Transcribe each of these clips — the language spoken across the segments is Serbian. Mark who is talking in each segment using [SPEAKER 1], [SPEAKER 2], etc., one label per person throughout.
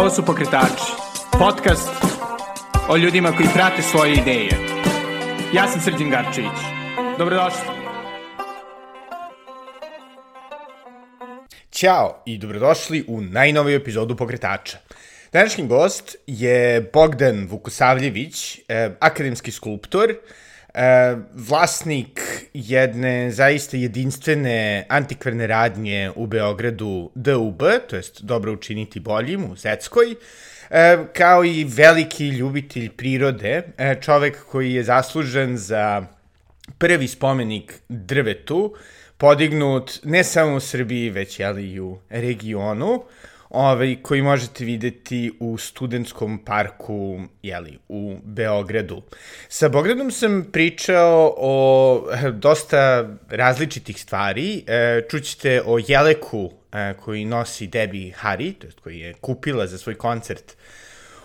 [SPEAKER 1] Ovo su Pokretači, podcast o ljudima koji prate svoje ideje. Ja sam Srđan Garčević. Dobrodošli.
[SPEAKER 2] Ćao i dobrodošli u najnoviju epizodu Pokretača. Današnji gost je Bogdan Vukosavljević, eh, akademski skulptor, vlasnik jedne zaista jedinstvene antikvarne radnje u Beogradu DUB, to jest Dobro učiniti boljim u Zetskoj, eh, kao i veliki ljubitelj prirode, eh, čovek koji je zaslužen za prvi spomenik drvetu, podignut ne samo u Srbiji, već jeli, i u regionu, ovaj, koji možete videti u studentskom parku jeli, u Beogradu. Sa Beogradom sam pričao o eh, dosta različitih stvari. E, čućete o Jeleku e, koji nosi Debbie Harry, to jest koji je kupila za svoj koncert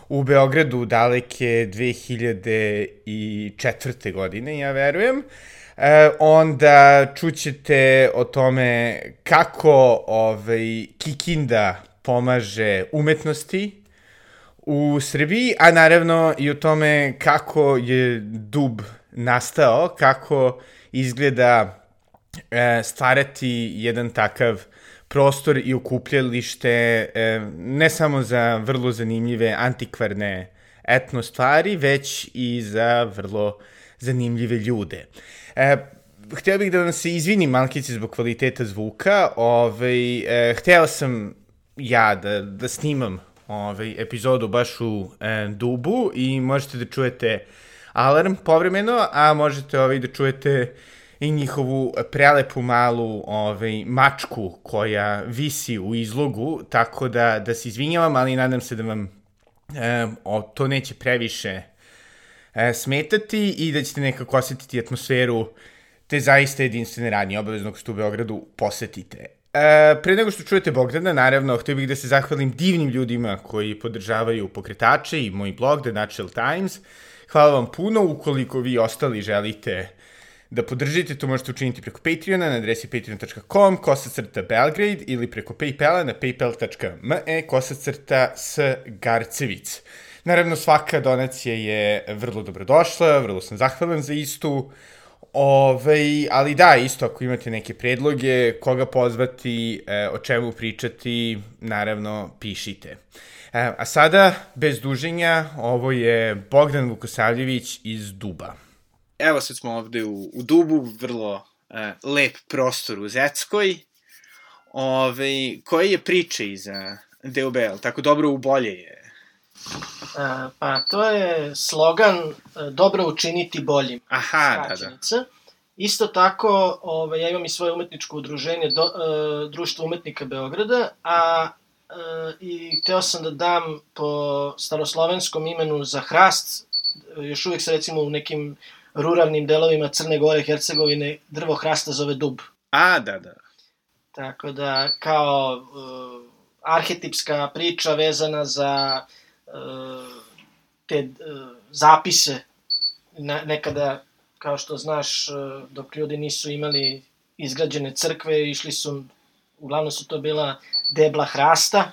[SPEAKER 2] u Beogradu daleke 2004. godine, ja verujem. E, onda čućete o tome kako ovaj, Kikinda pomaže umetnosti u Srbiji, a naravno i o tome kako je dub nastao, kako izgleda e, stvarati jedan takav prostor i okupljalište e, ne samo za vrlo zanimljive antikvarne etno stvari, već i za vrlo zanimljive ljude. E, hteo bih da vam se izvinim malkice zbog kvaliteta zvuka. Ovaj, e, hteo sam ja da, da snimam ovaj, epizodu baš u e, dubu i možete da čujete alarm povremeno, a možete ovaj, da čujete i njihovu prelepu malu ovaj, mačku koja visi u izlogu, tako da, da se izvinjavam, ali nadam se da vam e, o, to neće previše e, smetati i da ćete nekako osetiti atmosferu te zaista jedinstvene radnje obaveznog što u Beogradu posetite. E, pre nego što čujete Bogdana, naravno, htio bih da se zahvalim divnim ljudima koji podržavaju pokretače i moj blog, The Natural Times. Hvala vam puno, ukoliko vi ostali želite da podržite, to možete učiniti preko Patreona na adresi patreon.com, kosacrta Belgrade ili preko Paypala na paypal.me, kosacrta s Garcevic. Naravno, svaka donacija je vrlo dobrodošla, vrlo sam zahvalan za istu. Ove, ali da, isto ako imate neke predloge, koga pozvati, e, o čemu pričati, naravno pišite. E, a sada, bez duženja, ovo je Bogdan Vukosavljević iz Duba.
[SPEAKER 3] Evo sad smo ovde u, u Dubu, vrlo e, lep prostor u Zeckoj. Ove, koje je priče iza DOBL? Tako dobro u bolje je
[SPEAKER 4] pa to je slogan e, dobro učiniti boljim.
[SPEAKER 3] Aha, da, da.
[SPEAKER 4] Isto tako, ovaj, ja imam i svoje umetničko udruženje, do, e, Društvo umetnika Beograda, a e, i hteo sam da dam po staroslovenskom imenu za hrast, još uvek se recimo u nekim ruralnim delovima Crne Gore, Hercegovine, drvo hrasta zove dub.
[SPEAKER 3] A, da, da.
[SPEAKER 4] Tako da, kao e, arhetipska priča vezana za te e, zapise nekada, kao što znaš, e, dok ljudi nisu imali izgrađene crkve, išli su, uglavnom su to bila debla hrasta,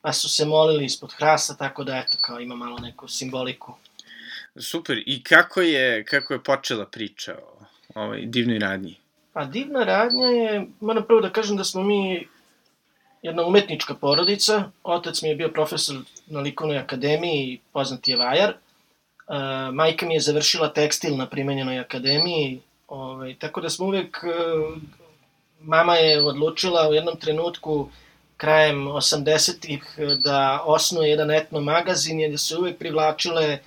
[SPEAKER 4] pa su se molili ispod hrasta, tako da, eto, kao ima malo neku simboliku.
[SPEAKER 3] Super, i kako je, kako je počela priča o ovoj divnoj radnji?
[SPEAKER 4] Pa divna radnja je, moram prvo da kažem da smo mi jedna umetnička porodica. Otac mi je bio profesor na likovnoj akademiji, poznati je Vajar. E, majka mi je završila tekstil na primenjenoj akademiji, ovaj, tako da smo uvek, e, mama je odlučila u jednom trenutku krajem 80-ih da osnuje jedan etno magazin, jer se uvek privlačile e,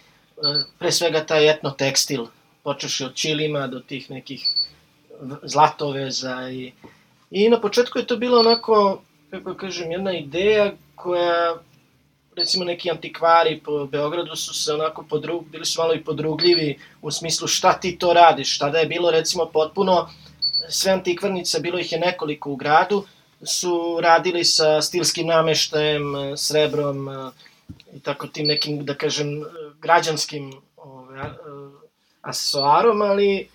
[SPEAKER 4] pre svega taj etno tekstil, počeši od čilima do tih nekih zlatoveza i, i na početku je to bilo onako kako kažem, jedna ideja koja recimo neki antikvari po Beogradu su se onako podrug, bili su malo i podrugljivi u smislu šta ti to radiš, šta da je bilo recimo potpuno sve antikvarnice, bilo ih je nekoliko u gradu, su radili sa stilskim nameštajem, srebrom i tako tim nekim, da kažem, građanskim ove, asesoarom, ali e,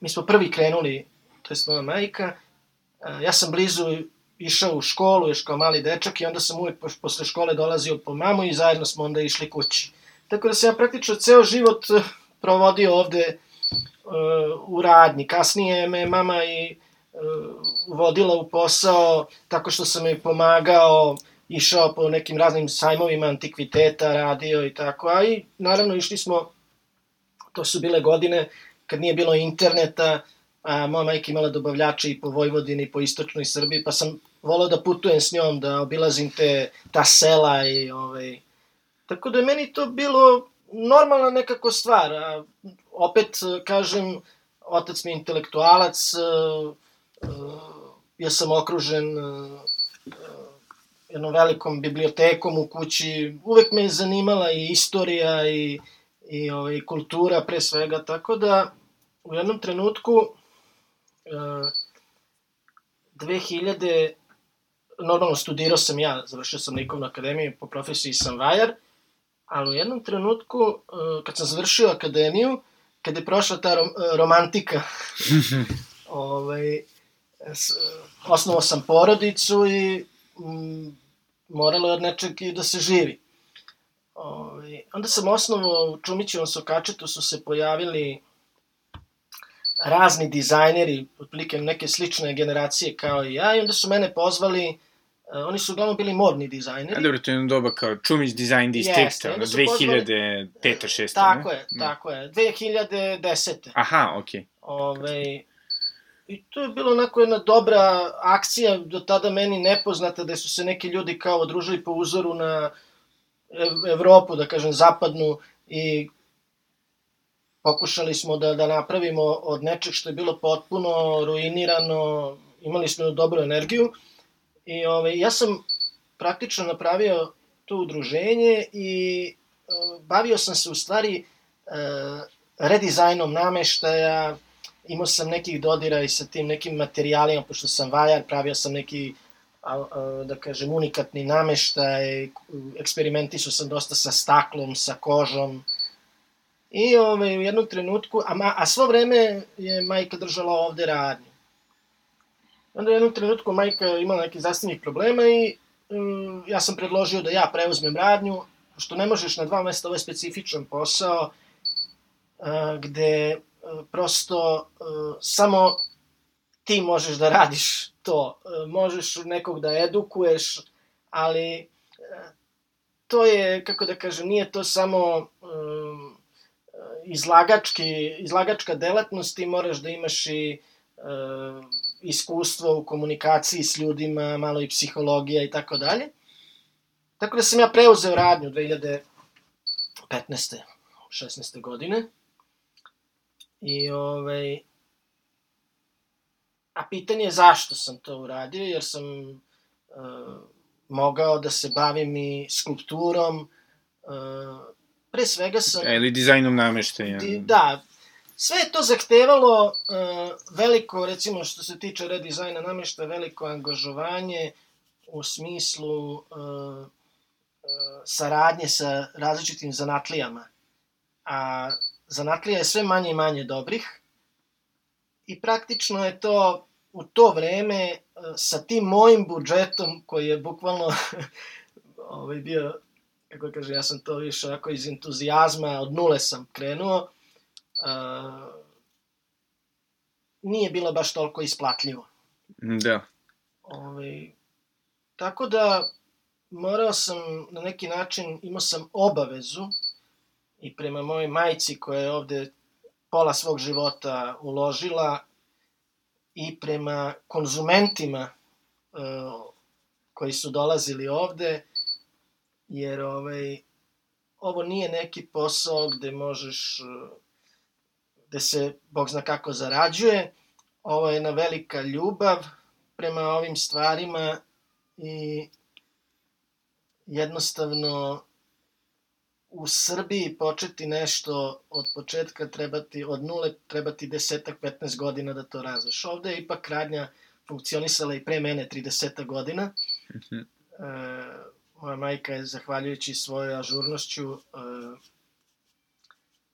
[SPEAKER 4] mi smo prvi krenuli, to je moja majka, e, ja sam blizu išao u školu još kao mali dečak i onda sam uvek posle škole dolazio po mamu i zajedno smo onda išli kući. Tako da sam ja praktično ceo život eh, provodio ovde uh, u radnji. Kasnije me mama i uh, vodila u posao tako što sam joj pomagao, išao po nekim raznim sajmovima antikviteta, radio i tako, a i naravno išli smo, to su bile godine kad nije bilo interneta, a moja majka imala dobavljače i po Vojvodini i po istočnoj Srbiji, pa sam volao da putujem s njom, da obilazim te, ta sela i ovaj... Tako da je meni to bilo normalna nekako stvar. A, opet, kažem, otac mi je intelektualac, uh, uh, ja sam okružen uh, jednom velikom bibliotekom u kući. Uvek me je zanimala i istorija i, i ovaj, kultura pre svega, tako da u jednom trenutku uh, 2000 normalno studirao sam ja, završio sam likovnu akademiju, po profesiji sam vajar, ali u jednom trenutku, uh, kad sam završio akademiju, kad je prošla ta rom, uh, romantika, ovaj, osnovao sam porodicu i m, moralo je od nečeg i da se živi. Ovaj, onda sam osnovao u Čumićevom Sokačetu su se pojavili razni dizajneri, otprilike neke slične generacije kao i ja, i onda su mene pozvali Uh, oni su uglavnom bili modni dizajneri.
[SPEAKER 3] A dobro, to je jedno doba kao Čumić Design District, ono, 2005. 6.
[SPEAKER 4] Tako ne? je, mm. tako je. 2010.
[SPEAKER 3] Aha, okej. Okay.
[SPEAKER 4] Ove, I to je bilo onako jedna dobra akcija, do tada meni nepoznata, da su se neki ljudi kao odružili po uzoru na Evropu, da kažem, zapadnu, i pokušali smo da, da napravimo od nečeg što je bilo potpuno ruinirano, imali smo dobru energiju, I ovaj, ja sam praktično napravio to udruženje i uh, bavio sam se u stvari uh, redizajnom nameštaja, imao sam nekih dodira i sa tim nekim materijalima, pošto sam vajar, pravio sam neki da kažem, unikatni nameštaj, eksperimenti su sam dosta sa staklom, sa kožom. I ovaj, u jednom trenutku, a, a svo vreme je majka držala ovde radnju. Onda u jednom trenutku majka imala neki zdravstvenih problema i um, ja sam predložio da ja preuzmem radnju, što ne možeš na dva mesta, ovo je specifičan posao, uh, gde uh, prosto uh, samo ti možeš da radiš to. Možeš nekog da edukuješ, ali to je, kako da kažem, nije to samo izlagački, izlagačka delatnost, ti moraš da imaš i iskustvo u komunikaciji s ljudima, malo i psihologija i tako dalje. Tako da sam ja preuzeo radnju 2015. 16. godine. I ovaj, a pitanje je zašto sam to uradio, jer sam uh, mogao da se bavim i skulpturom, uh, pre svega sam...
[SPEAKER 3] E, ili dizajnom nameštaja. Di,
[SPEAKER 4] da, Sve je to zahtevalo uh, veliko, recimo što se tiče redizajna namješta, veliko angažovanje u smislu uh, saradnje sa različitim zanatlijama. A zanatlija je sve manje i manje dobrih i praktično je to u to vreme sa tim mojim budžetom koji je bukvalno ovaj bio, kako kaže, ja sam to više ako iz entuzijazma, od nule sam krenuo, nije bilo baš toliko isplatljivo.
[SPEAKER 3] Da.
[SPEAKER 4] Ove, ovaj, tako da morao sam na neki način, imao sam obavezu i prema mojoj majci koja je ovde pola svog života uložila i prema konzumentima uh, koji su dolazili ovde, jer ovaj, ovo nije neki posao gde možeš uh, gde se, Bog zna kako, zarađuje. Ovo je jedna velika ljubav prema ovim stvarima i jednostavno u Srbiji početi nešto od početka trebati, od nule trebati desetak, 15 godina da to razveš. Ovde je ipak radnja funkcionisala i pre mene 30 godina. -hmm. e, moja majka je, zahvaljujući svojoj ažurnošću, e,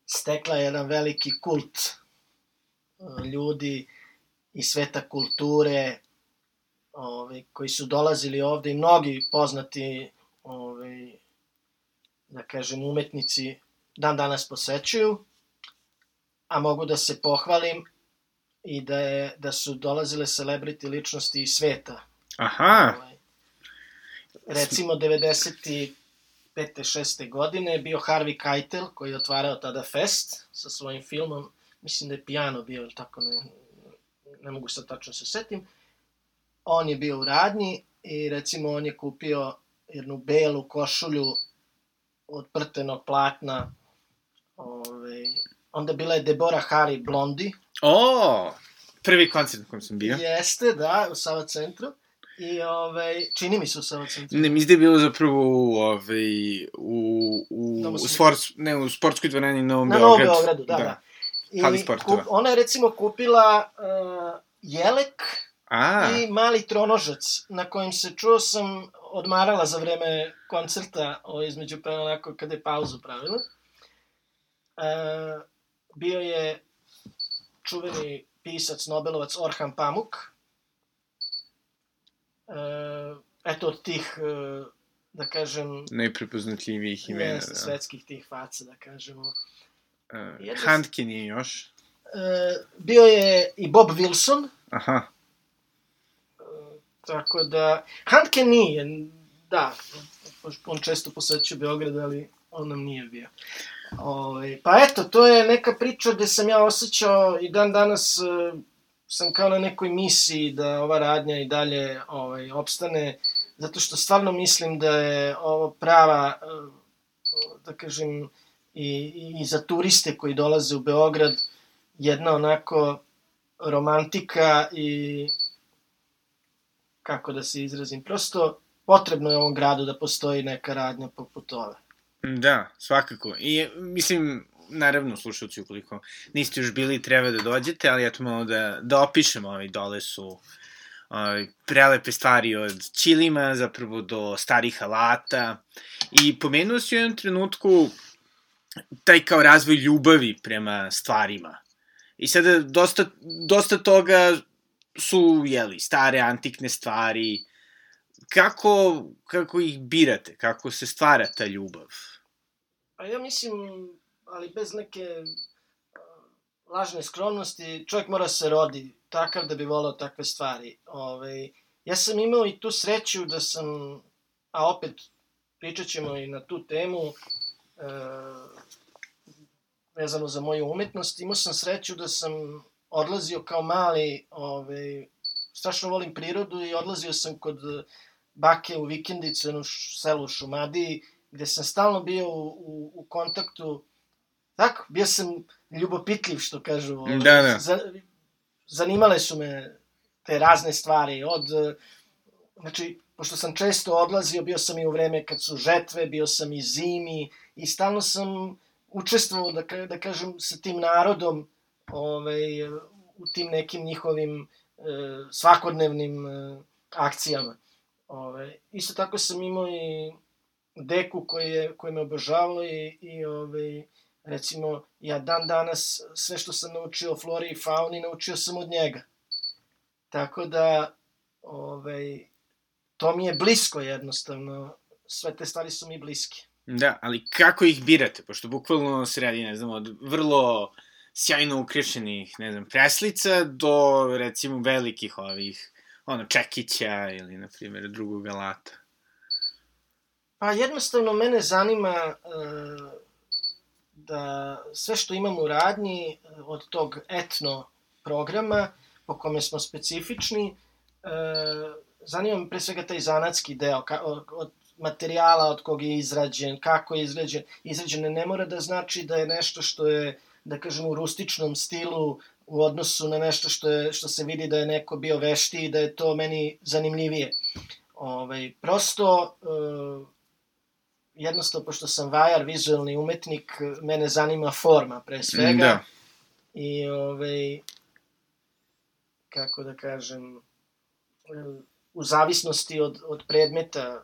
[SPEAKER 4] stekla jedan veliki kult e, ljudi i sveta kulture, ovaj, koji su dolazili ovde i mnogi poznati ovaj, da kažem umetnici dan danas posećuju, a mogu da se pohvalim i da, je, da su dolazile celebrity ličnosti iz sveta.
[SPEAKER 3] Aha,
[SPEAKER 4] Ovaj, recimo 95. 6. godine je bio Harvey Keitel koji je otvarao tada Fest sa svojim filmom, mislim da je Piano bio, ili tako ne, ne mogu sad tačno se setim. On je bio u radnji i recimo on je kupio jednu belu košulju od prtenog platna. Ove, onda bila je Deborah Harry Blondi.
[SPEAKER 3] o, prvi koncert na kojem sam bio.
[SPEAKER 4] Jeste, da, u Sava centru. I ove, čini mi se u centru.
[SPEAKER 3] Ne, mislim da je bilo zapravo u, ovaj, u, u, u,
[SPEAKER 4] Sadu.
[SPEAKER 3] sports, ne, u sportskoj dvorani Novom
[SPEAKER 4] Na Novom
[SPEAKER 3] Beogradu.
[SPEAKER 4] Beogradu, da, da. I
[SPEAKER 3] Hali sportova.
[SPEAKER 4] kup- ona je recimo kupila uh, jelek
[SPEAKER 3] A,
[SPEAKER 4] i mali tronožac na kojim se čuo sam odmarala za vreme koncerta o, između pa onako kada je pauzu pravila. E, bio je čuveni pisac, Nobelovac Orhan Pamuk. E, eto od tih, da kažem,
[SPEAKER 3] najprepoznatljivijih imena. Da.
[SPEAKER 4] svetskih tih faca, da kažemo.
[SPEAKER 3] Uh, Handkin je još.
[SPEAKER 4] Bio je i Bob Wilson,
[SPEAKER 3] Aha.
[SPEAKER 4] Tako da, Handke nije, da, on često posećuje Beograd, ali on nam nije bio. Ove, pa eto, to je neka priča gde sam ja osjećao i dan danas sam kao na nekoj misiji da ova radnja i dalje ovaj, opstane, zato što stvarno mislim da je ovo prava, e, da kažem, i, i za turiste koji dolaze u Beograd, jedna onako romantika i kako da se izrazim, prosto potrebno je ovom gradu da postoji neka radnja poput ove.
[SPEAKER 3] Da, svakako. I, mislim, naravno, slušalci, ukoliko niste još bili, treba da dođete, ali eto malo da, da opišemo, ovaj, dole su ovaj, prelepe stvari od ćilima, zapravo do starih alata. I pomenuo si u jednom trenutku taj kao razvoj ljubavi prema stvarima. I sada dosta, dosta toga su, jeli, stare antikne stvari. Kako, kako ih birate? Kako se stvara ta ljubav?
[SPEAKER 4] Pa ja mislim, ali bez neke uh, lažne skromnosti, čovjek mora se rodi takav da bi volao takve stvari. Ove, ja sam imao i tu sreću da sam, a opet pričat ćemo i na tu temu, uh, vezano za moju umetnost, imao sam sreću da sam odlazio kao mali, ove, strašno volim prirodu i odlazio sam kod bake u vikendicu, š- selu u Šumadiji, gde sam stalno bio u, u, u kontaktu, tako, bio sam ljubopitljiv, što kažu. ovaj,
[SPEAKER 3] Da, da.
[SPEAKER 4] Za, zanimale su me te razne stvari, od, znači, pošto sam često odlazio, bio sam i u vreme kad su žetve, bio sam i zimi, i stalno sam učestvovao, da, da kažem, sa tim narodom, ovaj, u tim nekim njihovim e, svakodnevnim e, akcijama. Ove, isto tako sam imao i deku koji, je, koji me obožavao i, i ove, recimo, ja dan danas sve što sam naučio o flori i fauni, naučio sam od njega. Tako da, ovaj, to mi je blisko jednostavno, sve te stvari su mi bliske.
[SPEAKER 3] Da, ali kako ih birate? Pošto bukvalno se radi, ne znam, od vrlo sjajno ukrešenih, ne znam, preslica do, recimo, velikih ovih, ono, čekića ili, na primjer, drugog alata.
[SPEAKER 4] Pa jednostavno mene zanima e, da sve što imam u radnji e, od tog etno programa po kome smo specifični, e, zanima me pre svega taj zanatski deo, od, materijala od kog je izrađen, kako je izrađen. Izrađen ne mora da znači da je nešto što je, da kažem, u rustičnom stilu u odnosu na nešto što, je, što se vidi da je neko bio vešti i da je to meni zanimljivije. Ovaj, prosto, e, jednostavno, pošto sam vajar, vizualni umetnik, mene zanima forma pre svega.
[SPEAKER 3] Da.
[SPEAKER 4] I, ovaj, kako da kažem, u zavisnosti od, od predmeta,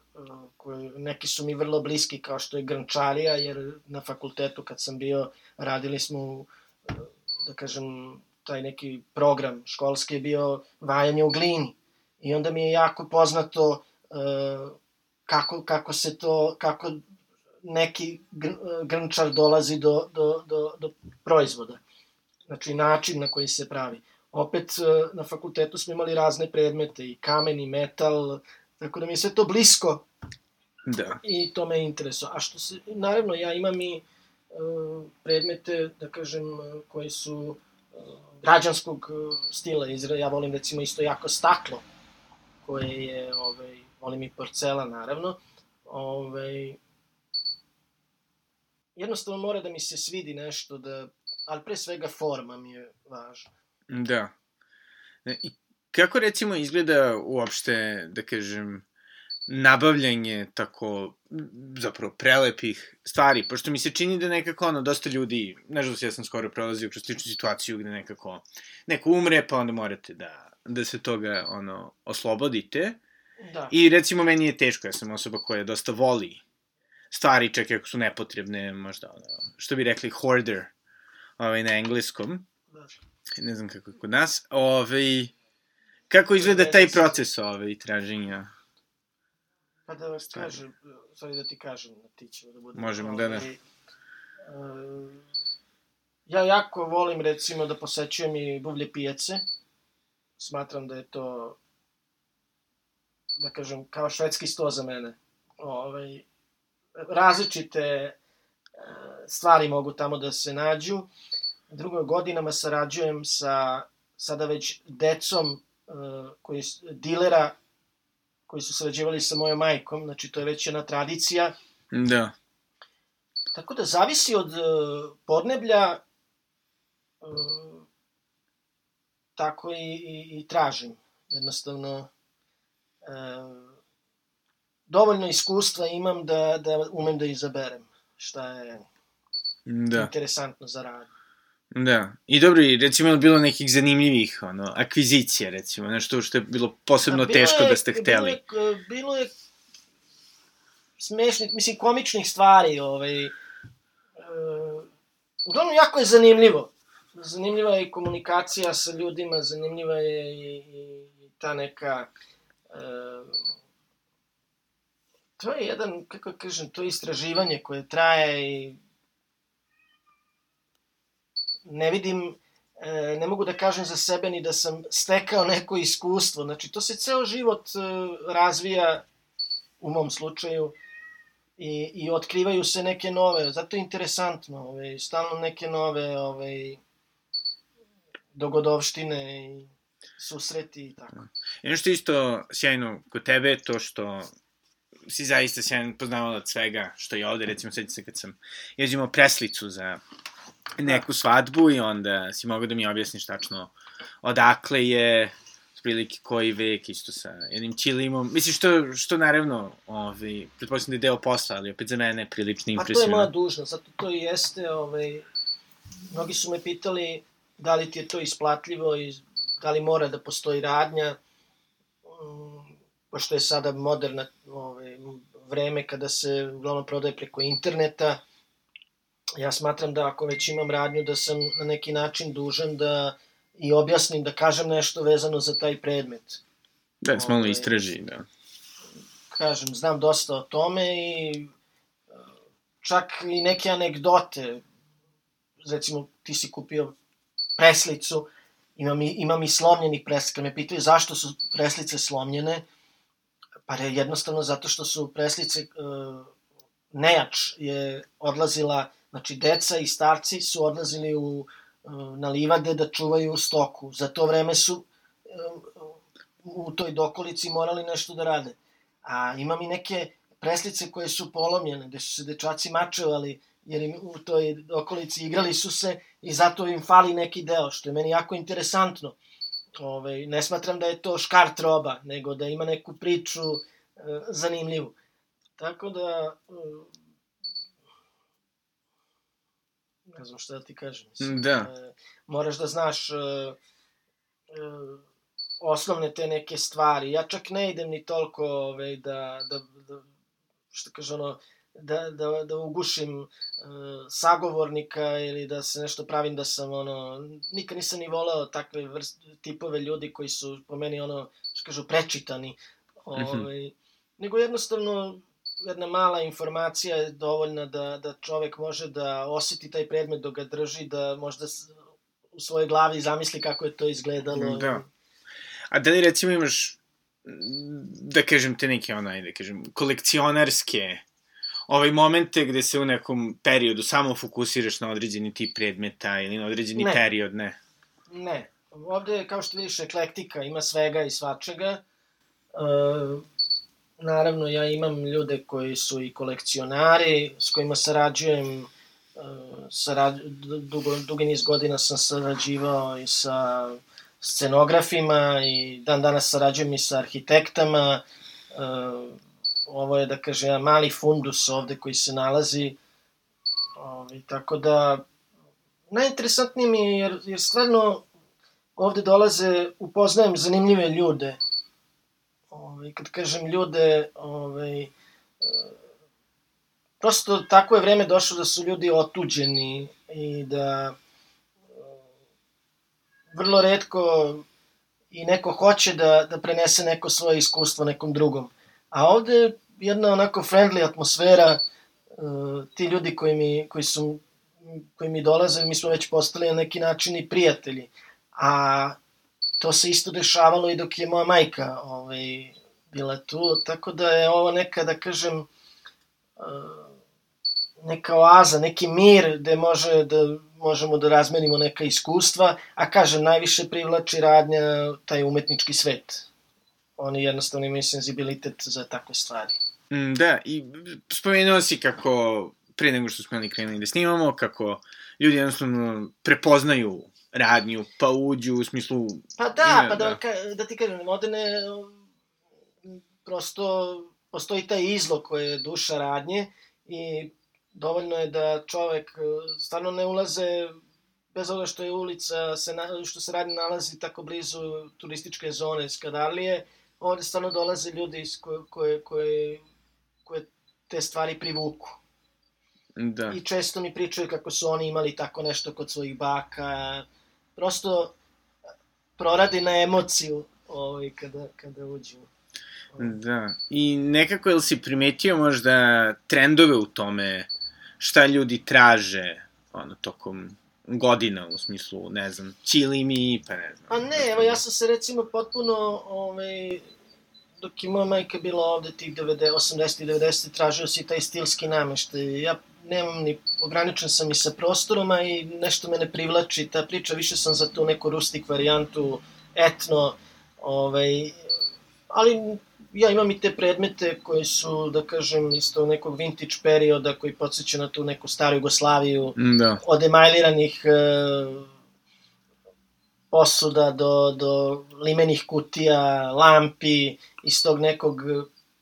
[SPEAKER 4] koji, neki su mi vrlo bliski, kao što je grnčarija, jer na fakultetu kad sam bio, radili smo, da kažem, taj neki program školski je bio vajanje u glini. I onda mi je jako poznato uh, kako, kako se to, kako neki gr- grnčar dolazi do, do, do, do proizvoda. Znači, način na koji se pravi. Opet, uh, na fakultetu smo imali razne predmete, i kamen, i metal, tako da mi je sve to blisko
[SPEAKER 3] Da.
[SPEAKER 4] i to me interesuje. A što se, naravno, ja imam i uh, predmete, da kažem, koji su uh, građanskog stila. Ja volim recimo isto jako staklo, koje je, ovaj, volim i porcelan, naravno. Ovaj, jednostavno mora da mi se svidi nešto, da, ali pre svega forma mi je važna.
[SPEAKER 3] Da. E, I kako recimo izgleda uopšte, da kažem, nabavljanje tako, zapravo, prelepih stvari, pošto mi se čini da nekako, ono, dosta ljudi, nažalost, ja sam skoro prolazio kroz sličnu situaciju gde nekako, neko umre, pa onda morate da, da se toga, ono, oslobodite.
[SPEAKER 4] Da.
[SPEAKER 3] I recimo meni je teško, ja sam osoba koja dosta voli stvari, čak i ako su nepotrebne, možda, ono, što bi rekli, hoarder, ovaj, na engleskom
[SPEAKER 4] da.
[SPEAKER 3] ne znam kako je kod nas, ovaj, kako izgleda taj proces ovaj, traženja?
[SPEAKER 4] Pa da vas kažem, sorry da ti kažem, ti će da bude...
[SPEAKER 3] Možemo, da, da.
[SPEAKER 4] Ovaj, e, ja jako volim, recimo, da posećujem i buvlje pijace. Smatram da je to, da kažem, kao švedski sto za mene. Ovaj, različite e, stvari mogu tamo da se nađu. Drugo, godinama sarađujem sa sada već decom e, koji, dilera koji su sarađivali sa mojom majkom, znači to je već jedna tradicija.
[SPEAKER 3] Da.
[SPEAKER 4] Tako da zavisi od uh, podneblja, tako i, i, i tražim. Jednostavno, dovoljno iskustva imam da, da umem da izaberem šta je
[SPEAKER 3] Da.
[SPEAKER 4] interesantno za rad.
[SPEAKER 3] Da. I dobro, recimo je bilo nekih zanimljivih ono, akvizicija, recimo, nešto što je bilo posebno
[SPEAKER 4] bilo
[SPEAKER 3] teško
[SPEAKER 4] je-
[SPEAKER 3] da ste hteli.
[SPEAKER 4] Bilo je, bilo je smešnih, mislim, komičnih stvari, ovaj, e, uglavnom, jako je zanimljivo. Zanimljiva je i komunikacija sa ljudima, zanimljiva je i, i, i ta neka... E, to je jedan, kako kažem, to je istraživanje koje traje i ne vidim, e, ne mogu da kažem za sebe ni da sam stekao neko iskustvo. Znači, to se ceo život e, razvija, u mom slučaju, i, i otkrivaju se neke nove, zato je interesantno, ovaj, stalno neke nove ovaj, dogodovštine i susreti i tako.
[SPEAKER 3] I ono što je isto sjajno kod tebe je to što si zaista sjajan poznavalac svega što je ovde, recimo sveća se kad sam ježimo preslicu za neku svadbu i onda si mogao da mi objasniš tačno odakle je, prilike koji vek, isto sa jednim čilimom. Mislim, što, što naravno, ovaj, pretpostavljam da je deo posla, ali opet za mene je prilično
[SPEAKER 4] Pa to je moja
[SPEAKER 3] impresivno.
[SPEAKER 4] dužnost, zato to i jeste, ovaj, mnogi su me pitali da li ti je to isplatljivo i da li mora da postoji radnja, mm, pošto je sada moderna ovaj, vreme kada se uglavnom prodaje preko interneta, ja smatram da ako već imam radnju da sam na neki način dužan da i objasnim, da kažem nešto vezano za taj predmet.
[SPEAKER 3] Da, se malo
[SPEAKER 4] ovaj,
[SPEAKER 3] istraži, da.
[SPEAKER 4] kažem, znam dosta o tome i čak i neke anegdote, recimo ti si kupio preslicu, imam i, imam i slomljenih preslika, me pitaju zašto su preslice slomljene, pa je jednostavno zato što su preslice, e, nejač je odlazila, znači deca i starci su odlazili u, e, na livade da čuvaju stoku, za to vreme su e, u toj dokolici morali nešto da rade. A imam i neke preslice koje su polomljene, gde su se dečaci mačevali, jer im u toj okolici igrali su se i zato im fali neki deo, što je meni jako interesantno. Ove, ne smatram da je to škart roba, nego da ima neku priču e, zanimljivu. Tako da, e, ne znam šta da ti kažem. Mislim,
[SPEAKER 3] Da.
[SPEAKER 4] E, moraš da znaš e, e, osnovne te neke stvari. Ja čak ne idem ni toliko ovaj, da, da, da što kaže ono, da, da, da ugušim uh, sagovornika ili da se nešto pravim da sam ono, nikad nisam ni voleo takve vrst, tipove ljudi koji su po meni ono, što kažu, prečitani. Ovaj, mm -hmm. Nego jednostavno jedna mala informacija je dovoljna da, da čovek može da oseti taj predmet dok ga drži, da možda u svojoj glavi zamisli kako je to izgledalo.
[SPEAKER 3] Da. A da li recimo imaš, da kažem te neke onaj, da kažem, kolekcionarske ovaj momente gde se u nekom periodu samo fokusiraš na određeni tip predmeta ili na određeni ne. period, ne?
[SPEAKER 4] Ne. Ovde, kao što vidiš, eklektika, ima svega i svačega. Uh, naravno, ja imam ljude koji su i kolekcionari, s kojima sarađujem, uh, sarad, dugo, dugi niz godina sam sarađivao i sa scenografima i dan danas sarađujem i sa arhitektama. Uh, ovo je, da kažem, jedan mali fundus ovde koji se nalazi. Ovi, tako da, najinteresantnije mi je, jer, jer stvarno ovde dolaze, upoznajem zanimljive ljude. Ovi, kad kažem ljude, ovaj, prosto tako je vreme došlo da su ljudi otuđeni i da vrlo redko i neko hoće da, da prenese neko svoje iskustvo nekom drugom. A ovde jedna onako friendly atmosfera, uh, ti ljudi koji mi, koji su koji mi dolaze, mi smo već postali na neki način i prijatelji. A to se isto dešavalo i dok je moja majka ovaj, bila tu, tako da je ovo neka, da kažem, uh, neka oaza, neki mir gde može da, možemo da razmenimo neka iskustva, a kažem, najviše privlači radnja taj umetnički svet oni jednostavno imaju senzibilitet za takve stvari.
[SPEAKER 3] Mm, da, i spomenuo si kako pre nego što smo imali krenuli da snimamo, kako ljudi jednostavno prepoznaju radnju, pa uđu u smislu...
[SPEAKER 4] Pa da, ne, pa da, da. Ka, da ti kažem, moderne prosto postoji taj izlog koje je duša radnje i dovoljno je da čovek stvarno ne ulaze bez ovoga što je ulica, se, što se radnje nalazi tako blizu turističke zone Skadarlije, ovde stvarno dolaze ljudi koje, koje, koje, koje te stvari privuku.
[SPEAKER 3] Da.
[SPEAKER 4] I često mi pričaju kako su oni imali tako nešto kod svojih baka. Prosto proradi na emociju ovaj, kada, kada uđu.
[SPEAKER 3] Da. I nekako je li si primetio možda trendove u tome šta ljudi traže ono, tokom godina, u smislu, ne znam, čili mi, pa ne znam.
[SPEAKER 4] A ne, evo ja sam se recimo potpuno, ovaj, dok je moja majka bila ovde tih 90, 80 i 90, tražio si taj stilski nameštaj. Ja nemam ni, ograničen sam i sa prostorom, a i nešto me ne privlači ta priča, više sam za tu neku rustik varijantu, etno, ovaj, ali ja imam i te predmete koji su, da kažem, isto nekog vintage perioda koji podsjeća na tu neku staru Jugoslaviju,
[SPEAKER 3] da.
[SPEAKER 4] od emajliranih e, posuda do, do limenih kutija, lampi iz tog nekog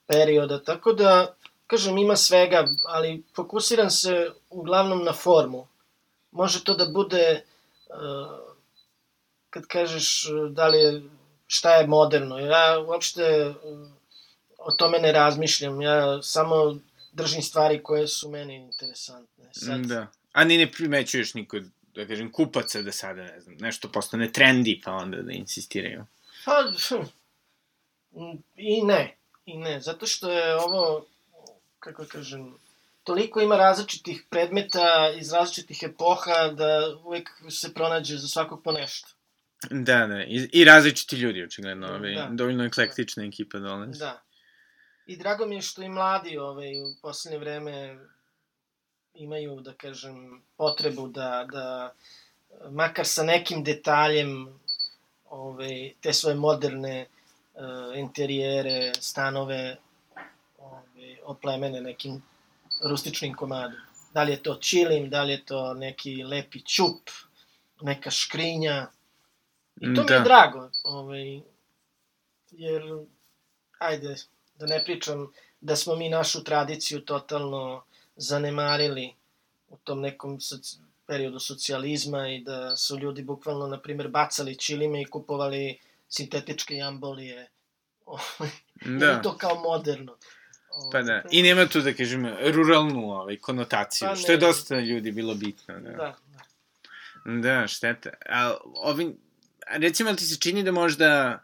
[SPEAKER 4] perioda, tako da, kažem, ima svega, ali fokusiram se uglavnom na formu. Može to da bude, uh, kad kažeš da li je, šta je moderno, ja uopšte o tome ne razmišljam, ja samo držim stvari koje su meni interesantne. Sad...
[SPEAKER 3] Da. A ni ne primećuješ nikod, da kažem, kupaca da sada, ne znam, nešto postane trendy, pa onda da insistiraju?
[SPEAKER 4] Pa, hm, i ne, i ne, zato što je ovo, kako kažem, toliko ima različitih predmeta iz različitih epoha da uvek se pronađe za svakog po nešto.
[SPEAKER 3] Da, da, i, i različiti ljudi, očigledno, ovaj, da. dovoljno eklektična ekipa dolazi.
[SPEAKER 4] Da. I drago mi je što i mladi ovaj, u poslednje vreme imaju, da kažem, potrebu da, da makar sa nekim detaljem ovaj, te svoje moderne interijere, stanove ovaj, oplemene nekim rustičnim komadom. Da li je to čilim, da li je to neki lepi čup, neka škrinja. I to da. mi je da. drago, ovaj, jer, ajde, da ne pričam da smo mi našu tradiciju totalno zanemarili u tom nekom periodu socijalizma i da su ljudi bukvalno, na primjer, bacali čilime i kupovali sintetičke jambolije.
[SPEAKER 3] da.
[SPEAKER 4] I to kao moderno.
[SPEAKER 3] Pa da, i nema tu, da kažem, ruralnu ovaj, konotaciju,
[SPEAKER 4] Pa
[SPEAKER 3] što je dosta ljudi bilo bitno. Da,
[SPEAKER 4] Da, da.
[SPEAKER 3] da šteta. A ovim, recimo, ti se čini da možda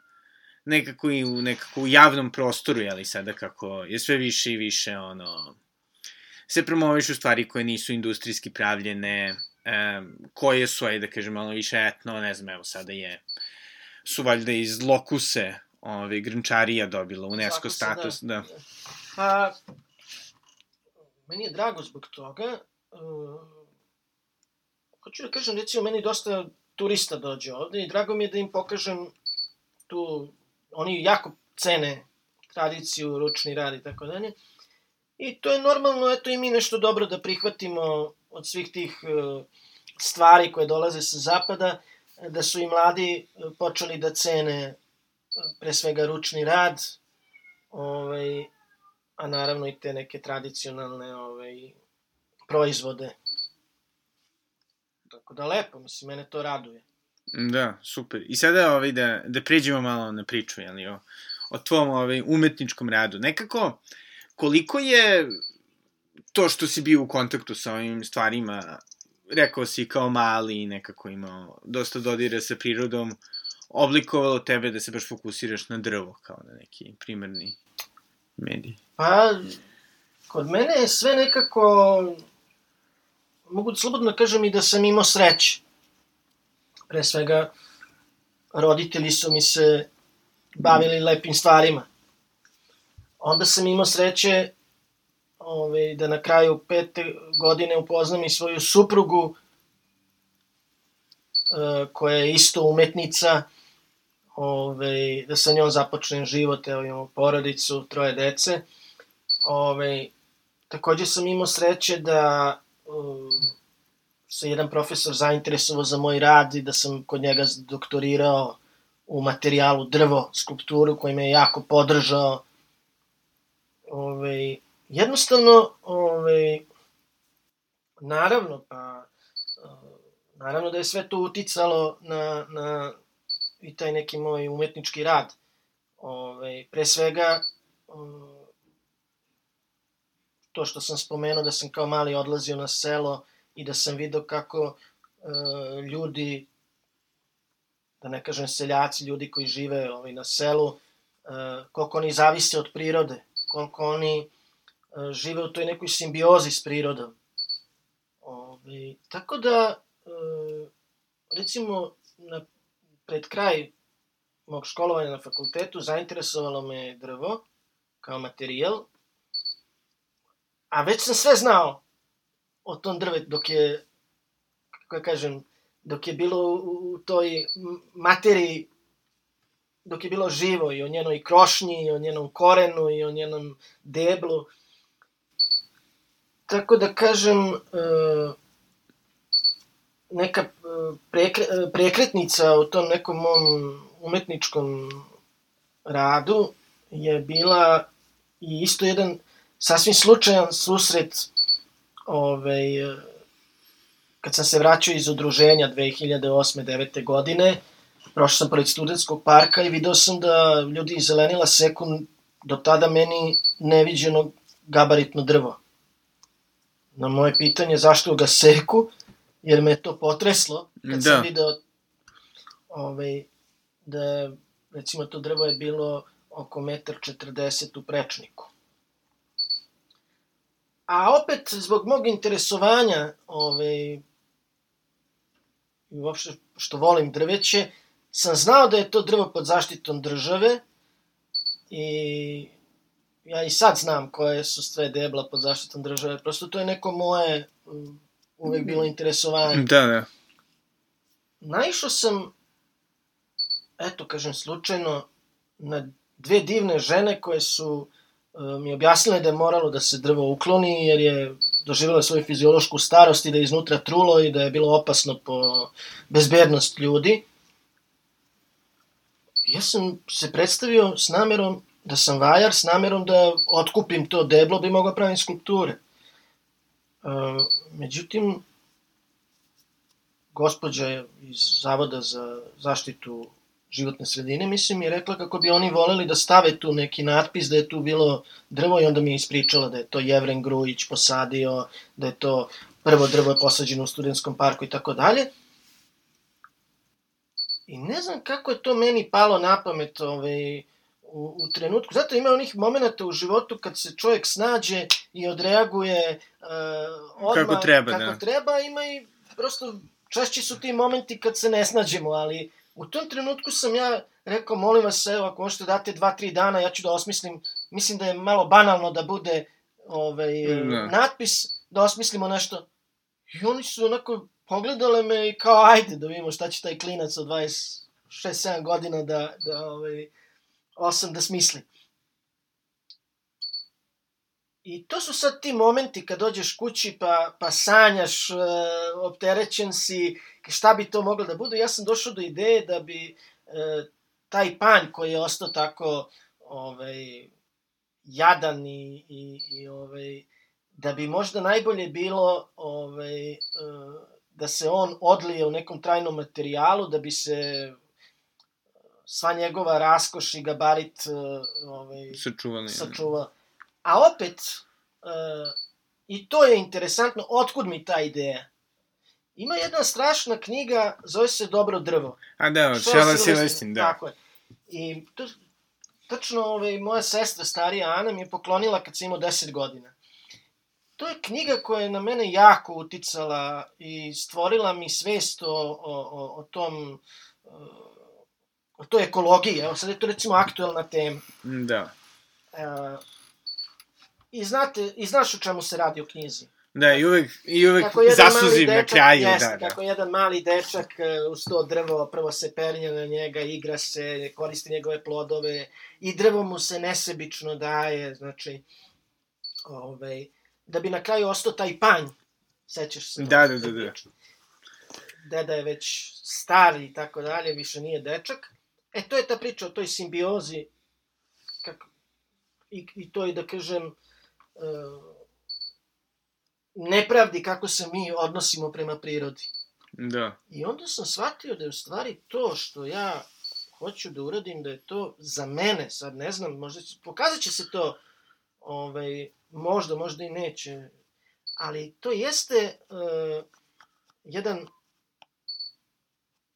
[SPEAKER 3] nekako i u nekako u javnom prostoru, jeli sada kako je sve više i više ono se promovišu stvari koje nisu industrijski pravljene, e, koje su, ajde da kažem, malo više etno, ne znam, evo sada je, su valjda iz Lokuse, ove, Grnčarija dobila UNESCO status, da.
[SPEAKER 4] Pa, meni je drago zbog toga. Uh, hoću da kažem, recimo, meni dosta turista dođe ovde i drago mi je da im pokažem tu, oni jako cene tradiciju, ručni rad i tako dalje. I to je normalno, eto i mi nešto dobro da prihvatimo od svih tih uh, stvari koje dolaze sa zapada, da su i mladi uh, počeli da cene uh, pre svega ručni rad, ovaj, a naravno i te neke tradicionalne ovaj, proizvode. Tako da lepo, mislim, mene to raduje.
[SPEAKER 3] Da, super. I sada ovaj, da, da pređemo malo na priču, jeli, o, o tvom ovaj, umetničkom radu. Nekako, koliko je to što si bio u kontaktu sa ovim stvarima, rekao si kao mali i nekako imao dosta dodira sa prirodom, oblikovalo tebe da se baš fokusiraš na drvo, kao na neki primarni medij?
[SPEAKER 4] Pa, kod mene je sve nekako, mogu slobodno da kažem i da sam imao sreće. Pre svega, roditelji su mi se bavili lepim stvarima. Onda sam imao sreće ove, da na kraju pete godine upoznam i svoju suprugu, e, koja je isto umetnica, ove, da sa njom započnem život, evo imamo porodicu, troje dece. Ove, takođe sam imao sreće da um, se jedan profesor zainteresovao za moj rad i da sam kod njega doktorirao u materijalu drvo, skulpturu, koji me je jako podržao. Ove, jednostavno, ove, naravno, pa, uh, naravno da je sve to uticalo na, na i taj neki moj umetnički rad. Ove, pre svega, um, to što sam spomenuo da sam kao mali odlazio na selo i da sam video kako e, ljudi, da ne kažem seljaci, ljudi koji žive ovaj, na selu, koliko oni zavise od prirode, koliko oni žive u toj nekoj simbiozi s prirodom. Ove, tako da, e, recimo, na, pred kraj mog školovanja na fakultetu zainteresovalo me drvo kao materijal, a već sam sve znao o tom drvetu dok je, kako ja kažem, dok je bilo u, toj materiji, dok je bilo živo i o njenoj krošnji, i o njenom korenu, i o njenom deblu. Tako da kažem, e, neka e, prekre, e, prekretnica u tom nekom mom umetničkom radu je bila i isto jedan sasvim slučajan susret ovaj, kad sam se vraćao iz udruženja 2008-2009. godine, prošao sam pored studentskog parka i video sam da ljudi iz zelenila seku do tada meni neviđeno gabaritno drvo. Na moje pitanje zašto ga seku, jer me je to potreslo, kad
[SPEAKER 3] Da.
[SPEAKER 4] sam video ovaj, da recimo to drvo je bilo oko 1,40 m u prečniku. A opet, zbog mog interesovanja, ovaj, uopšte što volim drveće, sam znao da je to drvo pod zaštitom države i ja i sad znam koje su sve debla pod zaštitom države. Prosto to je neko moje um, uvek bilo interesovanje.
[SPEAKER 3] Da, da.
[SPEAKER 4] Naišao sam, eto kažem slučajno, na dve divne žene koje su e, mi objasnile da je moralo da se drvo ukloni jer je doživjela svoju fiziološku starost i da je iznutra trulo i da je bilo opasno po bezbednost ljudi. Ja sam se predstavio s namerom da sam vajar, s namerom da otkupim to deblo bi mogao pravim skulpture. E, međutim, gospođa iz Zavoda za zaštitu životne sredine, mislim, i rekla kako bi oni voleli da stave tu neki natpis da je tu bilo drvo i onda mi je ispričala da je to Jevren Grujić posadio, da je to prvo drvo je posađeno u studentskom parku i tako dalje. I ne znam kako je to meni palo na pamet ovaj, u, u trenutku. Zato ima onih momenta u životu kad se čovjek snađe i odreaguje uh, odmah
[SPEAKER 3] Kako treba,
[SPEAKER 4] kako
[SPEAKER 3] da.
[SPEAKER 4] treba. Ima i prosto češći su ti momenti kad se ne snađemo, ali u tom trenutku sam ja rekao, molim vas, evo, ako možete date dva, tri dana, ja ću da osmislim, mislim da je malo banalno da bude ovaj,
[SPEAKER 3] Da.
[SPEAKER 4] natpis, da osmislimo nešto. I oni su onako pogledale me i kao, ajde da vidimo šta će taj klinac od 26-7 godina da, da ovaj, osam da smisli. I to su sad ti momenti kad dođeš kući pa, pa sanjaš, e, opterećen si, šta bi to moglo da bude. Ja sam došao do ideje da bi e, taj panj koji je ostao tako ovaj, jadan i, i, i ovaj, da bi možda najbolje bilo ovaj, e, da se on odlije u nekom trajnom materijalu, da bi se sva njegova raskoš i gabarit e, ovaj,
[SPEAKER 3] Sačuvani.
[SPEAKER 4] sačuva. A opet, e, i to je interesantno, otkud mi ta ideja? Ima jedna strašna knjiga, zove se Dobro drvo.
[SPEAKER 3] A da, od
[SPEAKER 4] Silverstein,
[SPEAKER 3] Silvestin, da.
[SPEAKER 4] Tako je. I to, tačno ovaj, moja sestra, starija Ana, mi je poklonila kad sam imao 10 godina. To je knjiga koja je na mene jako uticala i stvorila mi svest o, o, o, o tom toj ekologiji. Evo sad je to recimo aktuelna tema.
[SPEAKER 3] Da.
[SPEAKER 4] E, I znate, i znaš o čemu se radi u knjizi.
[SPEAKER 3] Da, i uvek, i uvek
[SPEAKER 4] Kako
[SPEAKER 3] zasuzim na
[SPEAKER 4] dečak,
[SPEAKER 3] kraju,
[SPEAKER 4] jeste,
[SPEAKER 3] da, da.
[SPEAKER 4] kako jedan mali dečak e, uz to drvo prvo se pernje na njega, igra se, koristi njegove plodove i drvo mu se nesebično daje, znači, ovaj, da bi na kraju ostao taj panj, sećaš se?
[SPEAKER 3] Da, da, da, da.
[SPEAKER 4] Deda je već star i tako dalje, više nije dečak. E, to je ta priča o toj simbiozi, kako, i, i to je, da kažem, e, nepravdi kako se mi odnosimo prema prirodi.
[SPEAKER 3] Da.
[SPEAKER 4] I onda sam shvatio da je u stvari to što ja hoću da uradim, da je to za mene, sad ne znam, možda će, pokazat će se to, ovaj, možda, možda i neće, ali to jeste uh, jedan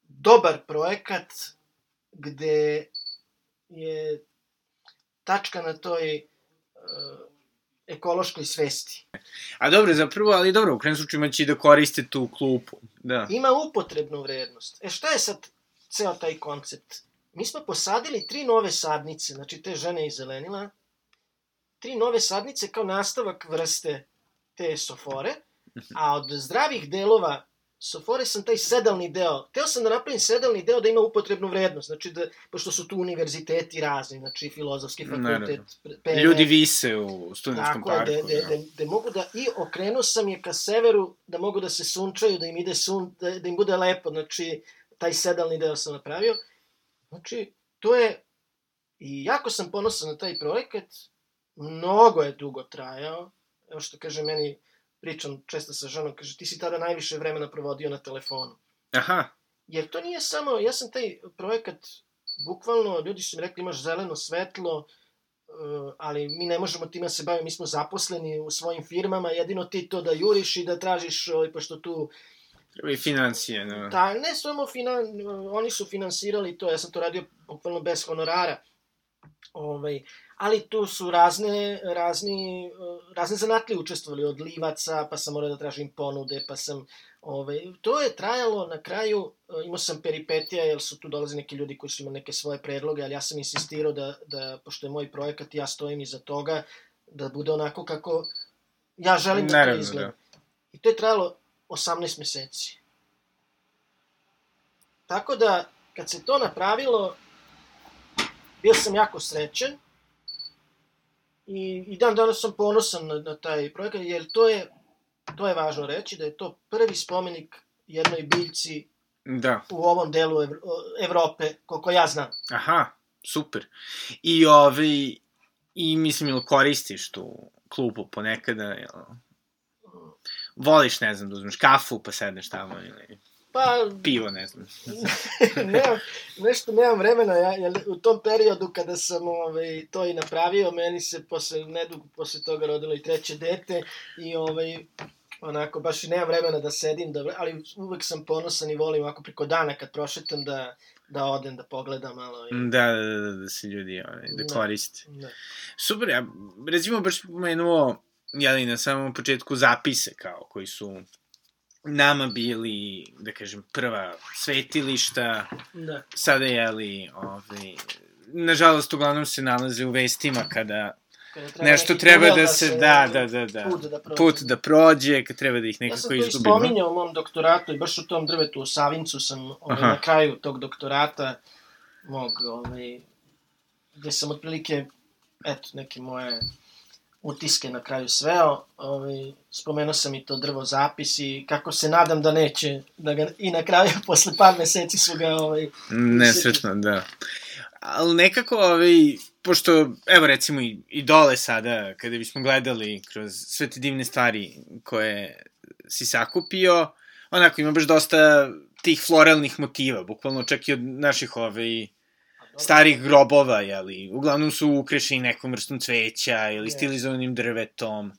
[SPEAKER 4] dobar projekat gde je tačka na toj uh, ekološkoj svesti.
[SPEAKER 3] A dobro, zapravo, ali dobro, u krenu slučaju će i da koriste tu klupu. Da.
[SPEAKER 4] Ima upotrebnu vrednost. E šta je sad ceo taj koncept? Mi smo posadili tri nove sadnice, znači te žene iz zelenila, tri nove sadnice kao nastavak vrste te sofore, a od zdravih delova sofore sam taj sedalni deo, teo sam da napravim sedalni deo da ima upotrebnu vrednost, znači da, pošto su tu univerziteti razni, znači filozofski fakultet, PN,
[SPEAKER 3] Ljudi vise u studentskom
[SPEAKER 4] Tako je,
[SPEAKER 3] parku.
[SPEAKER 4] da, da, da, da mogu da, i okrenuo sam je ka severu, da mogu da se sunčaju, da im ide sun, da, da im bude lepo, znači, taj sedalni deo sam napravio. Znači, to je, i jako sam ponosan na taj projekat, mnogo je dugo trajao, evo što kaže meni, pričam često sa ženom, kaže, ti si tada najviše vremena provodio na telefonu.
[SPEAKER 3] Aha,
[SPEAKER 4] Jer to nije samo, ja sam taj projekat, bukvalno, ljudi su mi rekli imaš zeleno svetlo, uh, ali mi ne možemo time da se bavimo, mi smo zaposleni u svojim firmama, jedino ti to da juriš i da tražiš, ovaj, pošto tu,
[SPEAKER 3] treba i financije, da.
[SPEAKER 4] ta, ne samo finan, oni su finansirali to, ja sam to radio bukvalno bez honorara, ovaj, ali tu su razne, razni, uh, razne zanatlije učestvovali, od livaca, pa sam morao da tražim ponude, pa sam, ovaj, to je trajalo na kraju, uh, imao sam peripetija, jer su tu dolazi neki ljudi koji su imali neke svoje predloge, ali ja sam insistirao da, da pošto je moj projekat, ja stojim iza toga, da bude onako kako ja želim da to izgleda.
[SPEAKER 3] da.
[SPEAKER 4] I to je trajalo 18 meseci. Tako da, kad se to napravilo, bio sam jako srećen i, i dan danas sam ponosan na, na taj projekat, jer to je, to je važno reći, da je to prvi spomenik jednoj biljci
[SPEAKER 3] Da.
[SPEAKER 4] u ovom delu Ev Evrope, koliko ja znam.
[SPEAKER 3] Aha, super. I ovaj, i mislim, ili koristiš tu klupu ponekada, jel? Voliš, ne znam, da uzmeš kafu pa sedneš tamo ili...
[SPEAKER 4] Pa,
[SPEAKER 3] Pivo, ne znam.
[SPEAKER 4] nemam, nešto nemam vremena, ja, jer u tom periodu kada sam ovaj, to i napravio, meni se posle, nedugo posle toga rodilo i treće dete i ovaj, onako, baš i nemam vremena da sedim, da, ali uvek sam ponosan i volim ovako preko dana kad prošetam da, da odem da pogledam malo. I,
[SPEAKER 3] Da, da, da, da, da se ljudi ovaj, da
[SPEAKER 4] Da.
[SPEAKER 3] koriste.
[SPEAKER 4] da.
[SPEAKER 3] Super, ja recimo baš pomenuo, jeli, na samom početku zapise kao koji su nama bili, da kažem, prva svetilišta,
[SPEAKER 4] da.
[SPEAKER 3] sada jeli, ovaj, nažalost, uglavnom se nalaze u vestima kada
[SPEAKER 4] Kada treba
[SPEAKER 3] nešto
[SPEAKER 4] neki
[SPEAKER 3] treba
[SPEAKER 4] tunel
[SPEAKER 3] da se, da, da, da, da,
[SPEAKER 4] Put da prođe.
[SPEAKER 3] put da prođe, kad treba da ih
[SPEAKER 4] Ja
[SPEAKER 3] nekako
[SPEAKER 4] sam to i
[SPEAKER 3] izgubimo.
[SPEAKER 4] spominjao u mom doktoratu i baš u tom drvetu u Savincu sam ovaj, na kraju tog doktorata mog, ovaj, gde sam otprilike, eto, neke moje utiske na kraju sveo, ovaj, spomenuo sam i to drvo zapis i kako se nadam da neće, da ga, i na kraju, posle par meseci su ga, ovaj,
[SPEAKER 3] Nesrećno, da. Ali nekako, ovaj, pošto, evo recimo i, i dole sada, kada bismo gledali kroz sve te divne stvari koje si sakupio, onako ima baš dosta tih floralnih motiva, bukvalno čak i od naših ovaj, starih grobova, jeli, uglavnom su ukrešeni nekom vrstom cveća ili stilizovanim drvetom.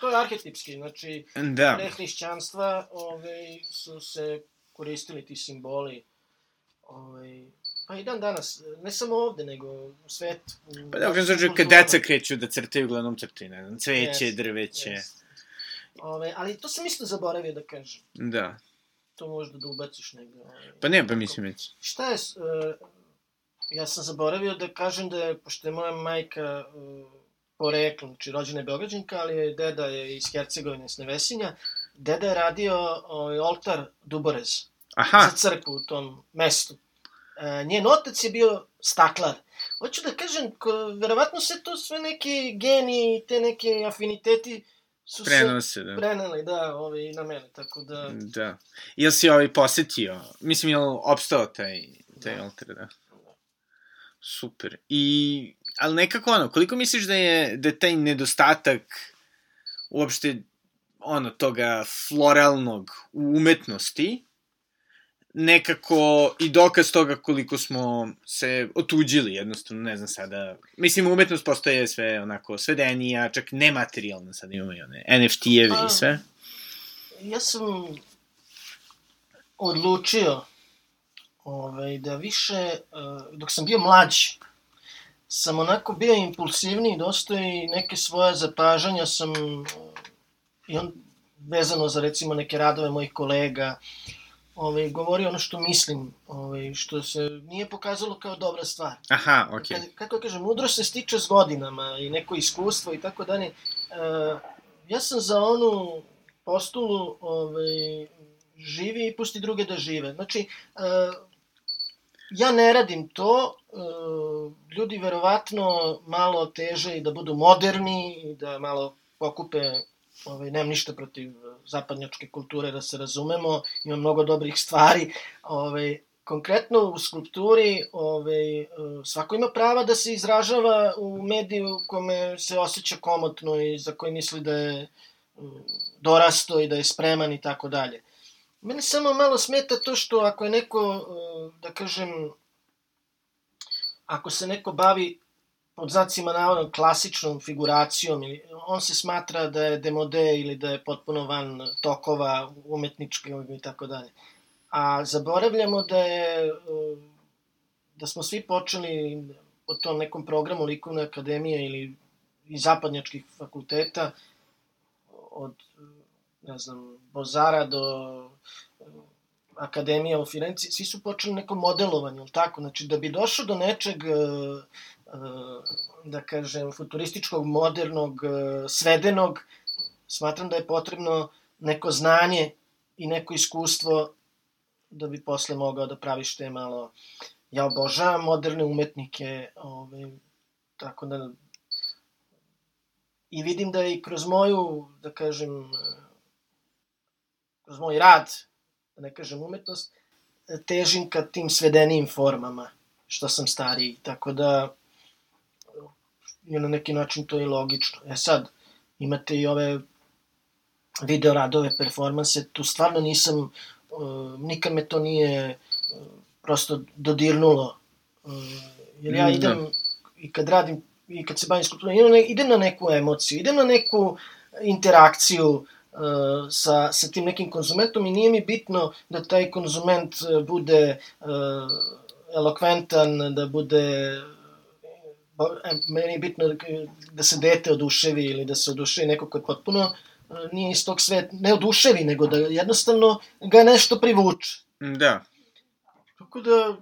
[SPEAKER 4] to je arhetipski, znači,
[SPEAKER 3] Da,
[SPEAKER 4] pre hrišćanstva ovaj, su se koristili ti simboli ovaj, pa i dan danas, ne samo ovde, nego u svetu. u
[SPEAKER 3] pa da,
[SPEAKER 4] različitim
[SPEAKER 3] slučaju, kad deca kreću da crtaju, uglavnom crtaju, ne znam, cveće,
[SPEAKER 4] Jeste,
[SPEAKER 3] drveće,
[SPEAKER 4] jeste. Ove, ali to sam isto zaboravio da kažem.
[SPEAKER 3] da.
[SPEAKER 4] To možda da ubaciš negde. Ovaj.
[SPEAKER 3] Pa ne, pa mislim već.
[SPEAKER 4] Šta je, e, ja sam zaboravio da kažem da je, pošto je moja majka e, poreklom, znači rođena je Beograđanka, ali je deda je iz Hercegovine, s Nevesinja, deda je radio ovaj, oltar Duborez
[SPEAKER 3] Aha,
[SPEAKER 4] za crkvu u tom mestu. E, njen otac je bio staklar. Hoću da kažem, ko, verovatno se to sve neki geni i te neke afiniteti su
[SPEAKER 3] prenose,
[SPEAKER 4] se
[SPEAKER 3] da.
[SPEAKER 4] preneli, da, ovaj, na mene, tako da...
[SPEAKER 3] Da. Jel si ovaj posetio? Mislim, jel opstao taj, taj
[SPEAKER 4] Da.
[SPEAKER 3] oltar, da? Super. I, ali nekako ono, koliko misliš da je, da je taj nedostatak uopšte ono, toga floralnog u umetnosti, nekako i dokaz toga koliko smo se otuđili, jednostavno, ne znam sada, mislim, umetnost postaje sve onako svedenija, čak nematerijalna, sad imamo i one NFT-evi
[SPEAKER 4] Pa,
[SPEAKER 3] i sve.
[SPEAKER 4] Ja sam odlučio ovaj, da više, eh, dok sam bio mlađi, sam onako bio impulsivniji, dosta i neke svoje zapažanja sam eh, i on vezano za recimo neke radove mojih kolega, ovaj, govorio ono što mislim, ovaj, što se nije pokazalo kao dobra stvar.
[SPEAKER 3] Aha, okej.
[SPEAKER 4] Kad, kako kažem, mudro se stiče s godinama i neko iskustvo i tako dalje. E, ja sam za onu postulu ovaj, živi i pusti druge da žive. Znači, ja ne radim to, e, ljudi verovatno malo teže i da budu moderni i da malo pokupe ovaj, nemam ništa protiv zapadnjačke kulture, da se razumemo, ima mnogo dobrih stvari, ovaj, konkretno u skulpturi ovaj, e, svako ima prava da se izražava u mediju u kome se osjeća komotno i za koji misli da je mm, dorasto i da je spreman i tako dalje. Meni samo malo smeta to što ako je neko, e, da kažem, ako se neko bavi pod znacima navoda klasičnom figuracijom, ili on se smatra da je demode ili da je potpuno van tokova umetničkog i tako dalje. A zaboravljamo da je e, da smo svi počeli po tom nekom programu likovne akademije ili iz zapadnjačkih fakulteta od ne znam Bozara do e, akademija u Firenci, svi su počeli neko modelovanje, ili tako? Znači, da bi došao do nečeg, e, e, da kažem, futurističkog, modernog, svedenog, smatram da je potrebno neko znanje i neko iskustvo da bi posle mogao da praviš te malo... Ja obožavam moderne umetnike, ovaj, tako da... I vidim da i kroz moju, da kažem, kroz moj rad, da ne kažem umetnost, težim ka tim svedenijim formama, što sam stariji, tako da je na neki način to i logično. E sad, imate i ove video radove, performanse, tu stvarno nisam uh, nikad me to nije uh, prosto dodirnulo. Uh, jer ja
[SPEAKER 3] Mm,
[SPEAKER 4] idem, i kad radim, i kad se bavim skulpturom, idem na neku emociju, idem na neku interakciju uh, sa, sa tim nekim konzumentom i nije mi bitno da taj konzument uh, bude uh, elokventan, da bude meni je bitno da, se dete oduševi ili da se oduševi neko ko je potpuno nije iz tog sveta, ne oduševi, nego da jednostavno ga nešto privuče.
[SPEAKER 3] Da.
[SPEAKER 4] Tako da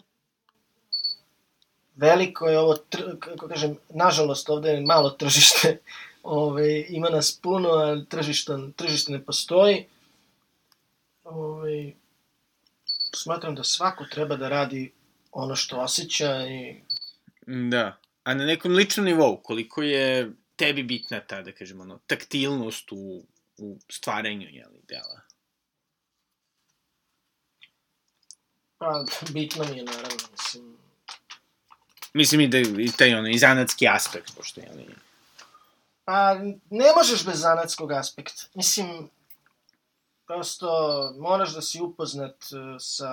[SPEAKER 4] veliko je ovo, kako kažem, nažalost ovde je malo tržište, Ove, ima nas puno, a tržišta, tržište ne postoji. Ove, smatram da svako treba da radi ono što osjeća i
[SPEAKER 3] Da. A na nekom ličnom nivou, koliko je tebi bitna ta, da kažemo, ono, taktilnost u, u stvaranju, jeli, dela?
[SPEAKER 4] pa, bitno mi je naravno, mislim,
[SPEAKER 3] Mislim i da i taj ono, i zanatski aspekt, pošto, jeli,
[SPEAKER 4] Pa, ne možeš bez zanatskog aspekta. Mislim, prosto moraš da si upoznat e, sa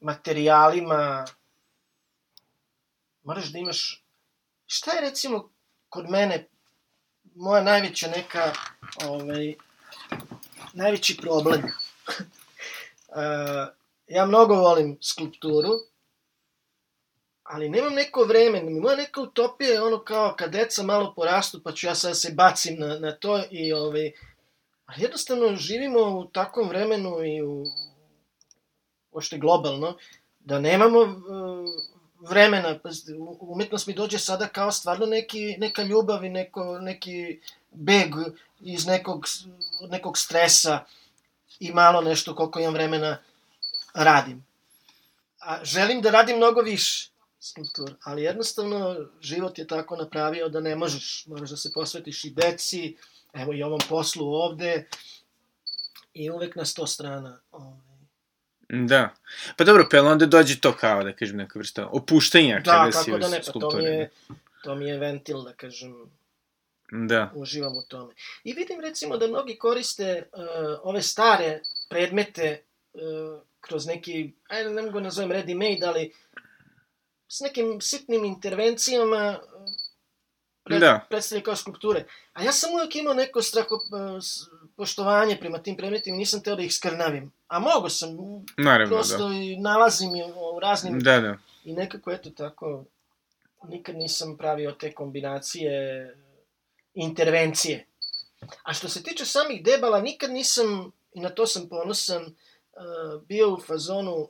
[SPEAKER 4] materijalima, moraš da imaš... Šta je recimo kod mene moja najveća neka, ovaj, najveći problem? uh, ja mnogo volim skulpturu, ali nemam neko vreme, moja neka utopija je ono kao kad deca malo porastu pa ću ja sad se bacim na, na to i ovaj, ali jednostavno živimo u takvom vremenu i u ošte globalno, da nemamo uh, vremena, umetnost mi dođe sada kao stvarno neki, neka ljubav i neko, neki beg iz nekog, nekog stresa i malo nešto koliko imam vremena radim. A želim da radim mnogo više skulptura, ali jednostavno život je tako napravio da ne možeš, moraš da se posvetiš i deci, evo i ovom poslu ovde, i uvek na sto strana. Ovaj.
[SPEAKER 3] Da. Pa dobro, pa onda dođe to kao, da kažem, neka vrsta opuštenja
[SPEAKER 4] Da,
[SPEAKER 3] kada si
[SPEAKER 4] da ne, pa to mi je, to mi je ventil, da kažem,
[SPEAKER 3] Da.
[SPEAKER 4] uživam u tome. I vidim recimo da mnogi koriste uh, ove stare predmete uh, kroz neki, ajde ne mogu da nazovem ready made, ali s nekim sitnim intervencijama uh, pred,
[SPEAKER 3] Da.
[SPEAKER 4] predstavljaju kao skulpture. A ja sam uvijek imao neko straho, s- poštovanje prema tim predmetima i nisam teo da ih skrnavim. A mogo sam,
[SPEAKER 3] Naravno,
[SPEAKER 4] prosto i nalazim je u raznim
[SPEAKER 3] da. Da, da.
[SPEAKER 4] I nekako, eto tako, nikad nisam pravio te kombinacije intervencije. A što se tiče samih debala, nikad nisam, i na to sam ponosan, uh, bio u fazonu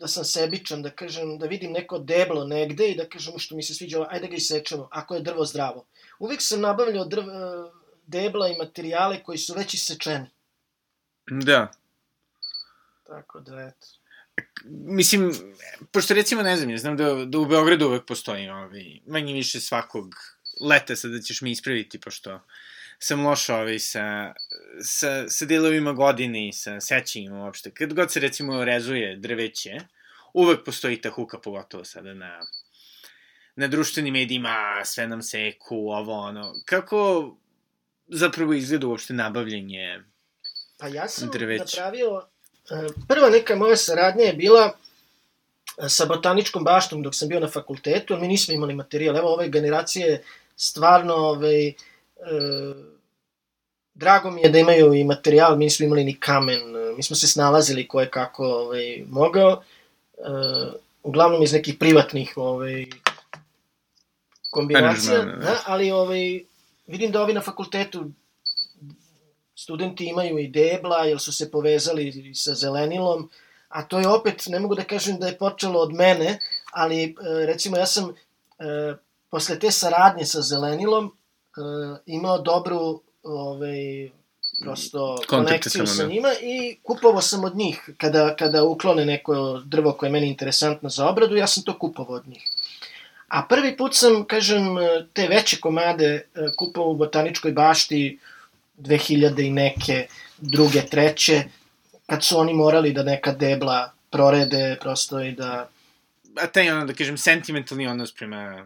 [SPEAKER 4] da sam sebičan, da kažem, da vidim neko deblo negde i da kažem što mi se sviđa, ajde ga isečemo, ako je drvo zdravo. Uvijek sam nabavljao drv, uh, debla i materijale koji su već isečeni.
[SPEAKER 3] Da.
[SPEAKER 4] Tako da, eto.
[SPEAKER 3] Mislim, pošto recimo, ne znam, ja znam da, da u Beogradu uvek postoji ovaj, manje više svakog leta, sada ćeš mi ispraviti, pošto sam loš ovaj, sa, sa, sa delovima godine i sa sećanjima uopšte. Kad god se recimo rezuje drveće, uvek postoji ta huka, pogotovo sada na, na društvenim medijima, sve nam seku, ovo, ono. Kako zapravo izgleda uopšte nabavljanje
[SPEAKER 4] Pa ja sam
[SPEAKER 3] Drveće.
[SPEAKER 4] napravio, e, prva neka moja saradnja je bila e, sa botaničkom baštom dok sam bio na fakultetu, ali mi nismo imali materijal. Evo ove generacije stvarno ovaj, drago mi je da imaju i materijal, mi nismo imali ni kamen, e, mi smo se snalazili ko je kako ovaj, mogao. E, uglavnom iz nekih privatnih ovaj, kombinacija,
[SPEAKER 3] da.
[SPEAKER 4] ali ovaj, vidim da ovi na fakultetu studenti imaju i debla, jer su se povezali sa zelenilom, a to je opet, ne mogu da kažem da je počelo od mene, ali e, recimo ja sam e, posle te saradnje sa zelenilom e, imao dobru ovaj, prosto konekciju
[SPEAKER 3] sa
[SPEAKER 4] sa
[SPEAKER 3] njima.
[SPEAKER 4] i kupovao sam od njih kada, kada uklone neko drvo koje je meni interesantno za obradu, ja sam to kupovao od njih. A prvi put sam, kažem, te veće komade e, kupovao u botaničkoj bašti 2000 i neke, druge, treće, kad su oni morali da neka debla prorede prosto i da...
[SPEAKER 3] a taj ono, da kažem, sentimentalni odnos prema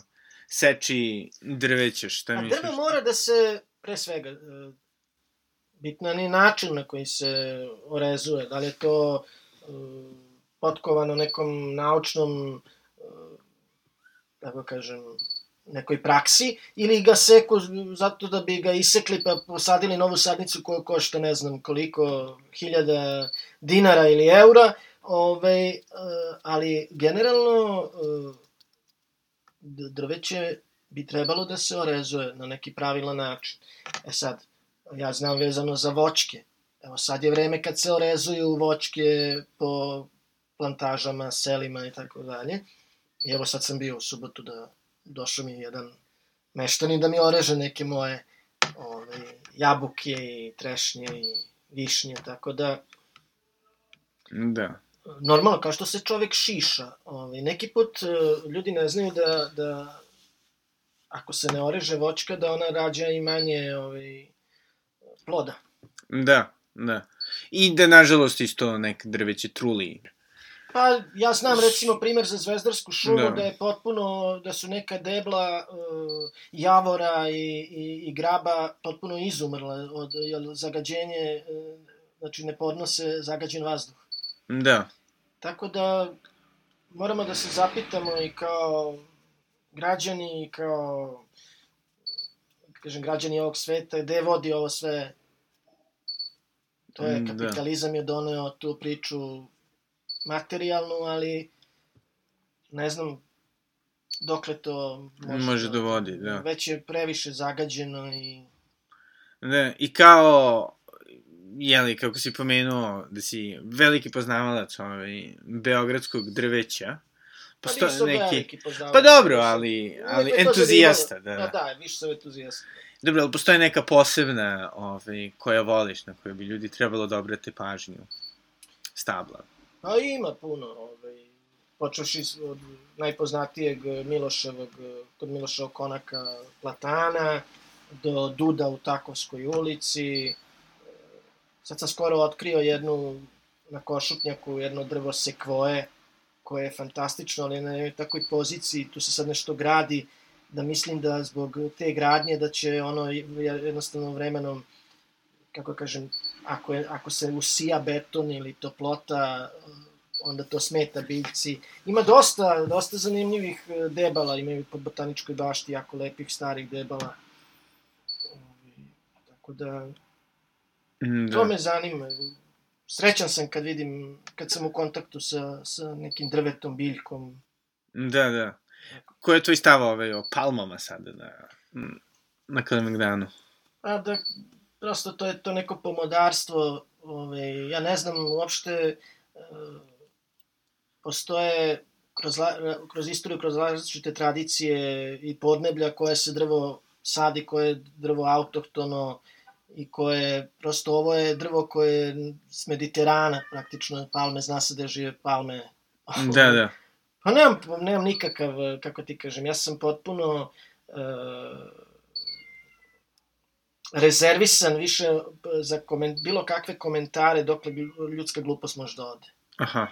[SPEAKER 3] seči drveća, šta
[SPEAKER 4] A
[SPEAKER 3] misliš?
[SPEAKER 4] drvo mora da se, pre svega, e, bitan je način na koji se orezuje. Da li je to uh, potkovano nekom naučnom, uh, kako kažem, nekoj praksi, ili ga seku zato da bi ga isekli pa posadili novu sadnicu koja košta ne znam koliko hiljada dinara ili eura, Ove, uh, ali generalno drveće bi trebalo da se orezuje na neki pravilan način. E sad, ja znam vezano za voćke. Evo sad je vreme kad se orezuju voćke po plantažama, selima i tako dalje. I evo sad sam bio u subotu da došao mi jedan meštanin da mi oreže neke moje ove, jabuke i trešnje i višnje, tako da...
[SPEAKER 3] Da.
[SPEAKER 4] Normalno, kao što se čovek šiša. Ovaj, neki put uh, ljudi ne znaju da, da ako se ne oreže voćka, da ona rađa i manje ovaj, ploda.
[SPEAKER 3] Da, da. I da, nažalost, isto nek drveće truli.
[SPEAKER 4] Pa, ja znam recimo primer za Zvezdarsku šumu Da.
[SPEAKER 3] da
[SPEAKER 4] je potpuno, da su neka debla uh, javora i, i, i graba potpuno izumrla od jel, zagađenje, uh, znači ne podnose zagađen vazduh.
[SPEAKER 3] Da.
[SPEAKER 4] Tako da moramo da se zapitamo i kao građani i kao kažem građani ovog sveta gde vodi ovo sve to je
[SPEAKER 3] Mm, da.
[SPEAKER 4] kapitalizam je doneo tu priču materijalnu ali ne znam dokle to može,
[SPEAKER 3] Može da vodi, da.
[SPEAKER 4] već je previše zagađeno i
[SPEAKER 3] Da, i kao, jeli, kako si pomenuo, da si veliki poznavalac ovaj, beogradskog drveća,
[SPEAKER 4] pa
[SPEAKER 3] posto,
[SPEAKER 4] nisu
[SPEAKER 3] neki... Pa dobro, ali, ali entuzijasta, da.
[SPEAKER 4] Da, da, više sam entuzijasta.
[SPEAKER 3] Dobro, ali postoje neka posebna ovaj, koja voliš, na koju bi ljudi trebalo da obrate pažnju? Stabla.
[SPEAKER 4] Pa ima puno, ovaj, počeši od najpoznatijeg Miloševog, kod Miloševog konaka Platana, do Duda u Takovskoj ulici. Sad sam skoro otkrio jednu na Košutnjaku, jedno drvo sekvoje, koje je fantastično, ali na jednoj poziciji, tu se sad nešto gradi, da mislim da zbog te gradnje da će ono jednostavno vremenom, kako kažem, ako, je, ako se usija beton ili toplota, onda to smeta biljci. Ima dosta, dosta zanimljivih e, debala, imaju po botaničkoj bašti jako lepih starih debala. Tako da,
[SPEAKER 3] Mm,
[SPEAKER 4] to
[SPEAKER 3] Da.
[SPEAKER 4] me zanima. Srećan sam kad vidim, kad sam u kontaktu sa, sa nekim drvetom, biljkom.
[SPEAKER 3] Da, da. Ko je tvoj stav ovaj, o palmama sada na, na Kalemegdanu?
[SPEAKER 4] A da, prosto to je to neko pomodarstvo, ove, ja ne znam uopšte, e, postoje kroz, la- kroz istoriju, kroz različite tradicije i podneblja koje se drvo sadi, koje je drvo autohtono i koje, prosto ovo je drvo koje je s Mediterana, praktično palme, zna se da žive palme.
[SPEAKER 3] Da, da.
[SPEAKER 4] Pa nemam, nemam nikakav, kako ti kažem, ja sam potpuno e, rezervisan više za komen, bilo kakve komentare dokle ljudska glupost može da ode.
[SPEAKER 3] Aha.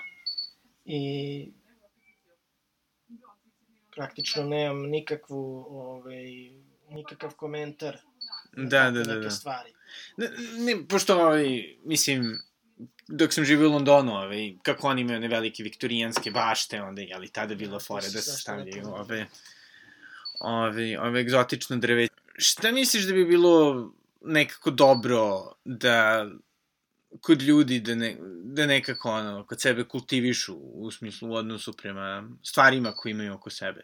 [SPEAKER 4] I praktično nemam nikakvu, ovaj, nikakav komentar
[SPEAKER 3] Da, da, da,
[SPEAKER 4] neke
[SPEAKER 3] da.
[SPEAKER 4] stvari.
[SPEAKER 3] Ne, ne, pošto, ovaj, mislim, dok sam živio u Londonu, ovaj, kako oni imaju one velike viktorijanske bašte, onda je, ali tada bilo
[SPEAKER 4] Da,
[SPEAKER 3] fore da se stavljaju ove, ove, ove egzotično drve. Šta misliš da bi bilo nekako dobro da kod ljudi da, ne, da nekako ono, kod sebe kultivišu u smislu u odnosu prema stvarima koje imaju oko sebe?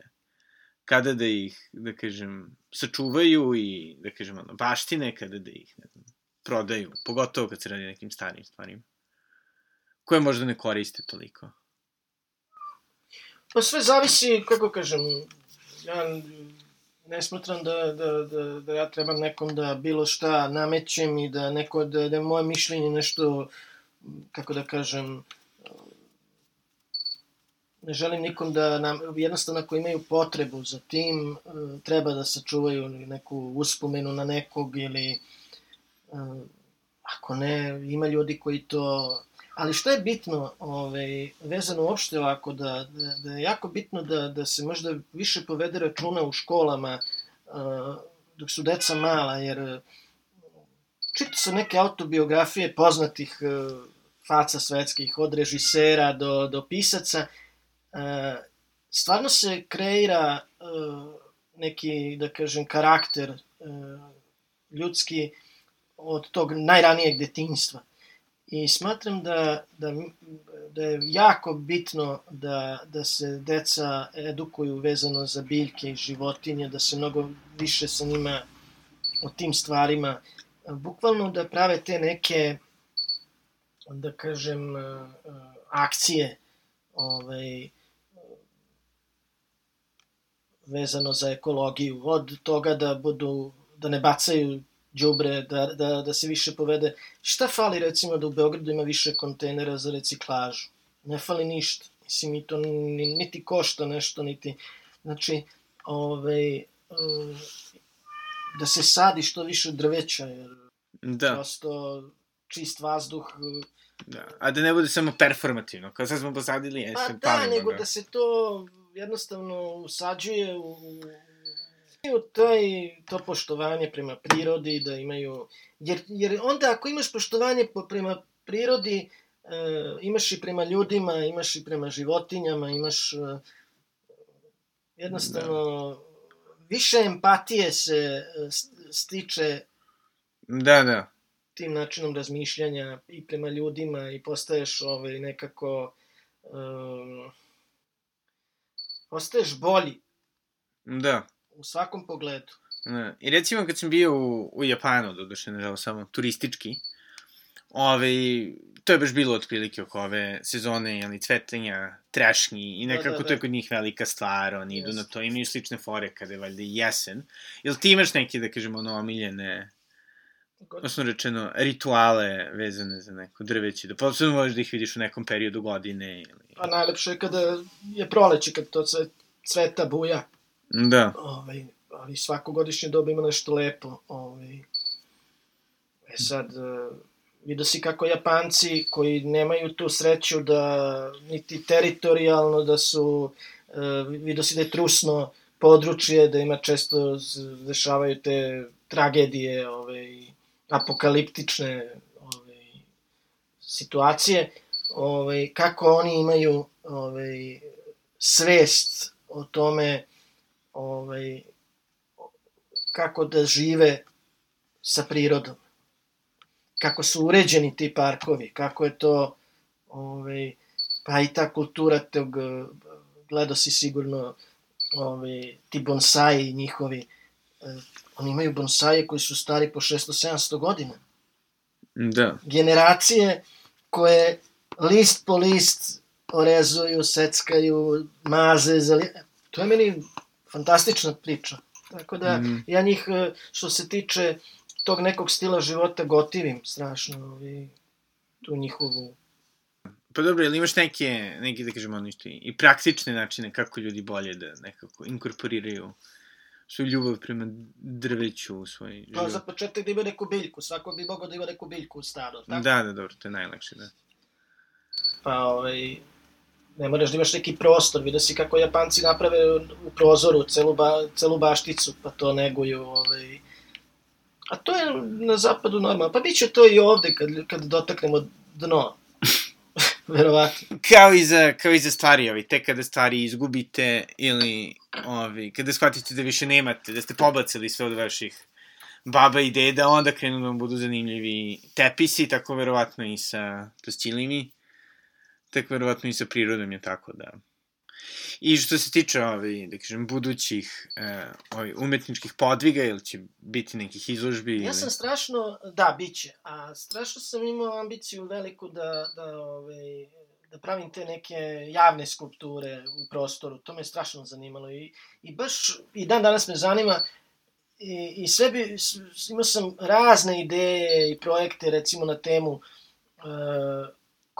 [SPEAKER 3] Kada da ih, da kažem, sačuvaju i, da kažem, ono, baštine, kada da ih, ne znam, prodaju, pogotovo kad se radi nekim starim stvarima, koje možda ne koriste toliko.
[SPEAKER 4] Pa sve zavisi, kako kažem, ja ne smatram da, da, da, da ja trebam nekom da bilo šta namećem i da neko, da, da je moje mišljenje nešto, kako da kažem, ne želim nikom da nam, jednostavno ako imaju potrebu za tim, eh, treba da sačuvaju neku uspomenu na nekog ili eh, ako ne, ima ljudi koji to Ali što je bitno, ovaj, vezano uopšte ovako, da, da, da je jako bitno da, da se možda više povede računa u školama uh, dok su deca mala, jer čitao sam neke autobiografije poznatih faca svetskih, od režisera do, do pisaca. Uh, stvarno se kreira uh, neki, da kažem, karakter uh, ljudski od tog najranijeg detinjstva. I smatram da, da, da je jako bitno da, da se deca edukuju vezano za biljke i životinje, da se mnogo više sa njima o tim stvarima, bukvalno da prave te neke, da kažem, akcije ovaj, vezano za ekologiju, od toga da budu da ne bacaju đubre, da, da, da se više povede. Šta fali recimo da u Beogradu ima više kontejnera za reciklažu? Ne fali ništa. Mislim, i to niti košta nešto, niti... Znači, ovaj, da se sadi što više drveća, jer
[SPEAKER 3] Da.
[SPEAKER 4] prosto čist vazduh...
[SPEAKER 3] Da. A da ne bude samo performativno, kao sad smo posadili, e,
[SPEAKER 4] Pa da,
[SPEAKER 3] palimo,
[SPEAKER 4] nego da se to jednostavno usađuje u, u taj, to poštovanje prema prirodi, da imaju... Jer, jer onda ako imaš poštovanje po, prema prirodi, e, imaš i prema ljudima, imaš i prema životinjama, imaš e, jednostavno više empatije se e, st- stiče
[SPEAKER 3] Da, da.
[SPEAKER 4] tim načinom razmišljanja i prema ljudima i postaješ ovaj, nekako um, postaješ bolji
[SPEAKER 3] Da.
[SPEAKER 4] u svakom pogledu.
[SPEAKER 3] Da. I recimo kad sam bio u, u Japanu, doduše, nažalost, samo turistički, ove, to je baš bilo otprilike oko ove sezone, jeli, cvetenja, trešnji i
[SPEAKER 4] Da,
[SPEAKER 3] nekako
[SPEAKER 4] da,
[SPEAKER 3] to je
[SPEAKER 4] da.
[SPEAKER 3] kod njih velika stvar, oni idu na to, imaju slične fore kada je valjda jesen. Jel ti imaš neke, da kažemo, ono, omiljene, osnovno rečeno, rituale vezane za neko drveće, da posebno možeš da ih vidiš u nekom periodu godine ili...
[SPEAKER 4] Pa najlepše je kada je proleće, kad to cve, cveta buja.
[SPEAKER 3] Da,
[SPEAKER 4] Ovaj, ali svako godišnje doba ima nešto lepo. Ovaj. E sad, uh, vidio si kako Japanci koji nemaju tu sreću da niti teritorijalno da su, uh, vidio si da je trusno područje, da ima često dešavaju te tragedije, ovaj, apokaliptične ovaj, situacije, ovaj, kako oni imaju ovaj, svest o tome ovaj, kako da žive sa prirodom. Kako su uređeni ti parkovi, kako je to, ovaj, pa i ta kultura tog, gledao si sigurno ovaj, ti bonsaji njihovi, eh, oni imaju bonsaje koji su stari po 600-700 godina.
[SPEAKER 3] da.
[SPEAKER 4] Generacije koje list po list orezuju, seckaju, maze, zali... to je meni fantastična priča. Tako da, mm. ja njih, e, što se tiče tog nekog stila života, gotivim strašno ovi, tu njihovu...
[SPEAKER 3] Pa dobro, ili imaš neke, neke da kažemo, ono i i praktične načine kako ljudi bolje da nekako inkorporiraju svoju ljubav prema drveću u svoj
[SPEAKER 4] Pa
[SPEAKER 3] život?
[SPEAKER 4] za početak da ima neku biljku, svako bi mogao da ima neku biljku u stanu, tako?
[SPEAKER 3] Da, da, dobro, to je najlakše, da.
[SPEAKER 4] Pa, ovaj, ne moraš da imaš neki prostor, vidio si kako Japanci naprave u prozoru celu, ba, celu bašticu, pa to neguju, ovaj. A to je na zapadu normalno, pa bit će to i ovde kad, kad dotaknemo dno. Verovatno.
[SPEAKER 3] Kao i za, kao i za stvari, ovi, tek kada stvari izgubite ili ovi, kada shvatite da više nemate, da ste pobacili sve od vaših baba i deda, onda krenu da vam budu zanimljivi tepisi, tako verovatno i sa tostilimi, tako verovatno i sa prirodom je tako da... I što se tiče ovi, da kažem, budućih e, ovi, umetničkih podviga, ili će biti nekih izložbi?
[SPEAKER 4] Ja
[SPEAKER 3] ili...
[SPEAKER 4] sam strašno, da, bit će, a strašno sam imao ambiciju veliku da, da, ovaj, da pravim te neke javne skulpture u prostoru, to me strašno zanimalo i, i baš i dan danas me zanima i, i sve bi, imao sam razne ideje i projekte recimo na temu e,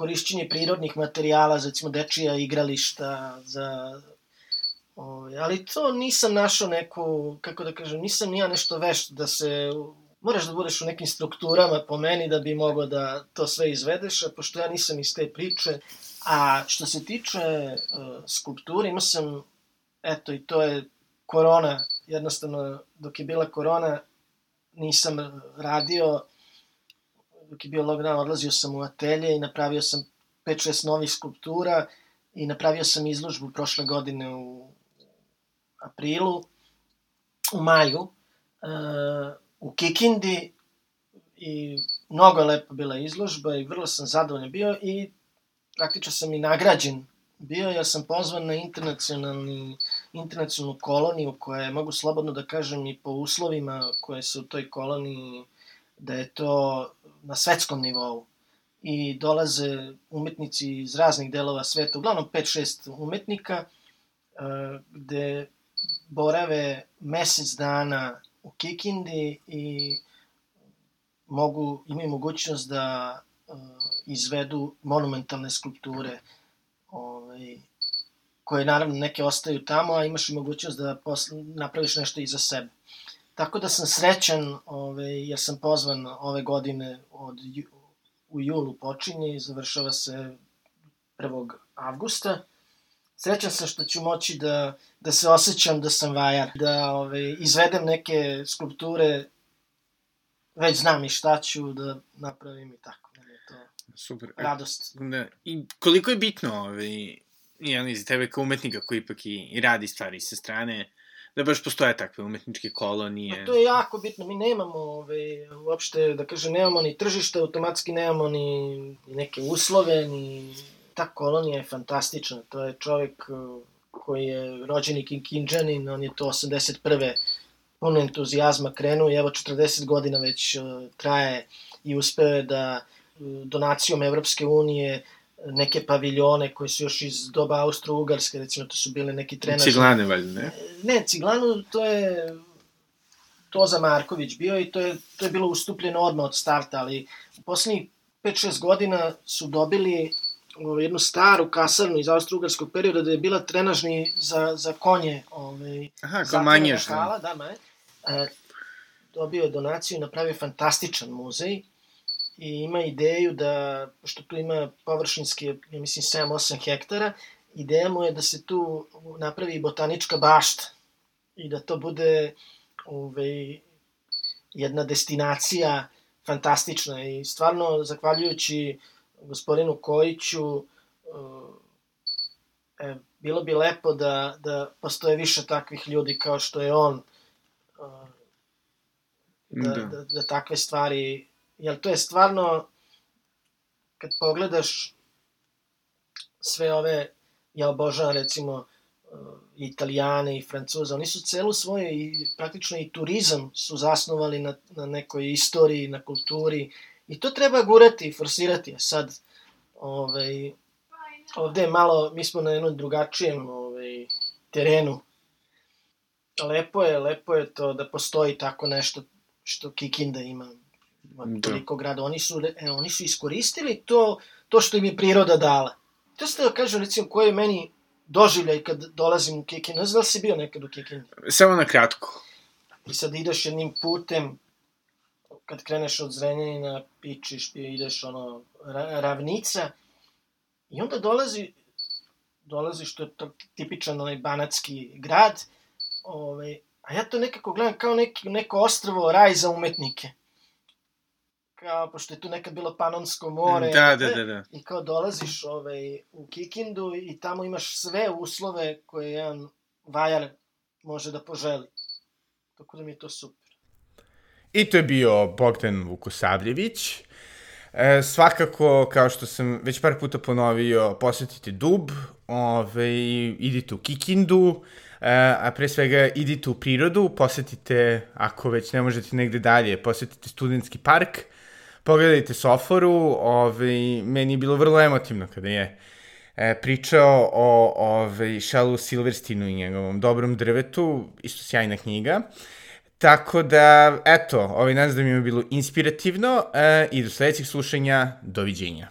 [SPEAKER 4] korišćenje prirodnih materijala, za recimo dečija igrališta, za Ovaj, ali to nisam našao neku, kako da kažem, nisam ni ja nešto vešt da se, moraš da budeš u nekim strukturama po meni da bi mogao da to sve izvedeš, a pošto ja nisam iz te priče, a što se tiče uh, skulpture, imao sam, eto i to je korona, jednostavno dok je bila korona nisam radio, dok je bio lockdown, odlazio sam u atelje i napravio sam 5-6 novih skulptura i napravio sam izložbu prošle godine u aprilu, u maju, uh, u Kikindi i mnogo je lepo bila izložba i vrlo sam zadovoljan bio i praktično sam i nagrađen bio, ja sam pozvan na internacionalni, internacionalnu koloniju koja je, mogu slobodno da kažem, i po uslovima koje su u toj koloniji, da je to na svetskom nivou. I dolaze umetnici iz raznih delova sveta, uglavnom 5-6 umetnika, eh, gde borave mesec dana u Kikindi i mogu, imaju mogućnost da uh, izvedu monumentalne skulpture ovaj, koje naravno neke ostaju tamo, a imaš i mogućnost da posle, napraviš nešto i za sebe. Tako da sam srećan, ovaj, jer sam pozvan ove godine od, u julu počinje i završava se 1. avgusta. Srećan sam što ću moći da, da se osjećam da sam vajar, da ovaj, izvedem neke skulpture već znam i šta ću da napravim i tako. Da je to
[SPEAKER 3] Super.
[SPEAKER 4] radost.
[SPEAKER 3] Da. I koliko je bitno, ovaj, jedan iz tebe kao umetnika koji ipak i, i radi stvari sa strane, da baš postoje takve umetničke kolonije.
[SPEAKER 4] Pa to je jako bitno, mi nemamo ove, uopšte, da kažem, nemamo ni tržište, automatski nemamo ni, neke uslove, ni... Ta kolonija je fantastična, to je čovek uh, koji je rođeni Kinkinđanin, on je to 81 puno entuzijazma krenuo i evo 40 godina već uh, traje i uspeo je da uh, donacijom Evropske unije neke paviljone koji su još iz doba Austro-Ugarske, recimo to su bile neki trenažni...
[SPEAKER 3] Ciglane, valjda, ne?
[SPEAKER 4] Ne, Ciglanu to je Toza Marković bio i to je, to je bilo ustupljeno odmah od starta, ali u poslednjih 5-6 godina su dobili ovaj, jednu staru kasarnu iz austro-ugarskog perioda da je bila trenažni za, za konje. Ovaj,
[SPEAKER 3] Aha, kao manjež.
[SPEAKER 4] Hala, da, manje. E, dobio je donaciju i napravio fantastičan muzej i ima ideju da, pošto tu ima površinski, ja mislim, 7-8 hektara, ideja mu je da se tu napravi botanička bašta i da to bude ovaj, jedna destinacija fantastična i stvarno, zahvaljujući gospodinu Kojiću, e, bilo bi lepo da, da postoje više takvih ljudi kao što je on, da, da. da, da takve stvari, jer to je stvarno, kad pogledaš sve ove, ja obožavam recimo Italijane i Francuze, oni su celu svoju i praktično i turizam su zasnovali na, na nekoj istoriji, na kulturi i to treba gurati i forsirati. Sad, ovaj, ovde je malo, mi smo na jednom drugačijem ovaj, terenu. Lepo je, lepo je to da postoji tako nešto što Kikinda ima, da. toliko grada. Oni su, e, oni su iskoristili to, to što im je priroda dala. To ste da kažem, recimo, koje je meni doživljaj kad dolazim u Kikindu. Ne znam da si bio nekad u Kikindu?
[SPEAKER 3] Samo na kratko.
[SPEAKER 4] I sad ideš jednim putem, kad kreneš od Zrenjanina, pičiš, ideš ono, ravnica, i onda dolazi, dolazi što je to tipičan onaj banatski grad, ovaj, A ja to nekako gledam kao neki, neko ostrvo, raj za umetnike. Kao, pošto je tu nekad bilo Panonsko more.
[SPEAKER 3] Da, da, da, da.
[SPEAKER 4] I kao dolaziš ovaj, u Kikindu i tamo imaš sve uslove koje jedan vajar može da poželi. Tako da mi je to super.
[SPEAKER 2] I to je bio Bogdan Vukosavljević. E, svakako, kao što sam već par puta ponovio, posetite Dub, ove, idite u Kikindu, e, a pre svega idite u prirodu, posetite, ako već ne možete negde dalje, posetite studentski park, pogledajte Soforu, ove, meni je bilo vrlo emotivno kada je e, pričao o ove, Šalu Silverstinu i njegovom dobrom drvetu, isto sjajna knjiga. Tako da, eto, ovaj nadam da mi je bilo inspirativno e, i do sledećeg slušanja, doviđenja.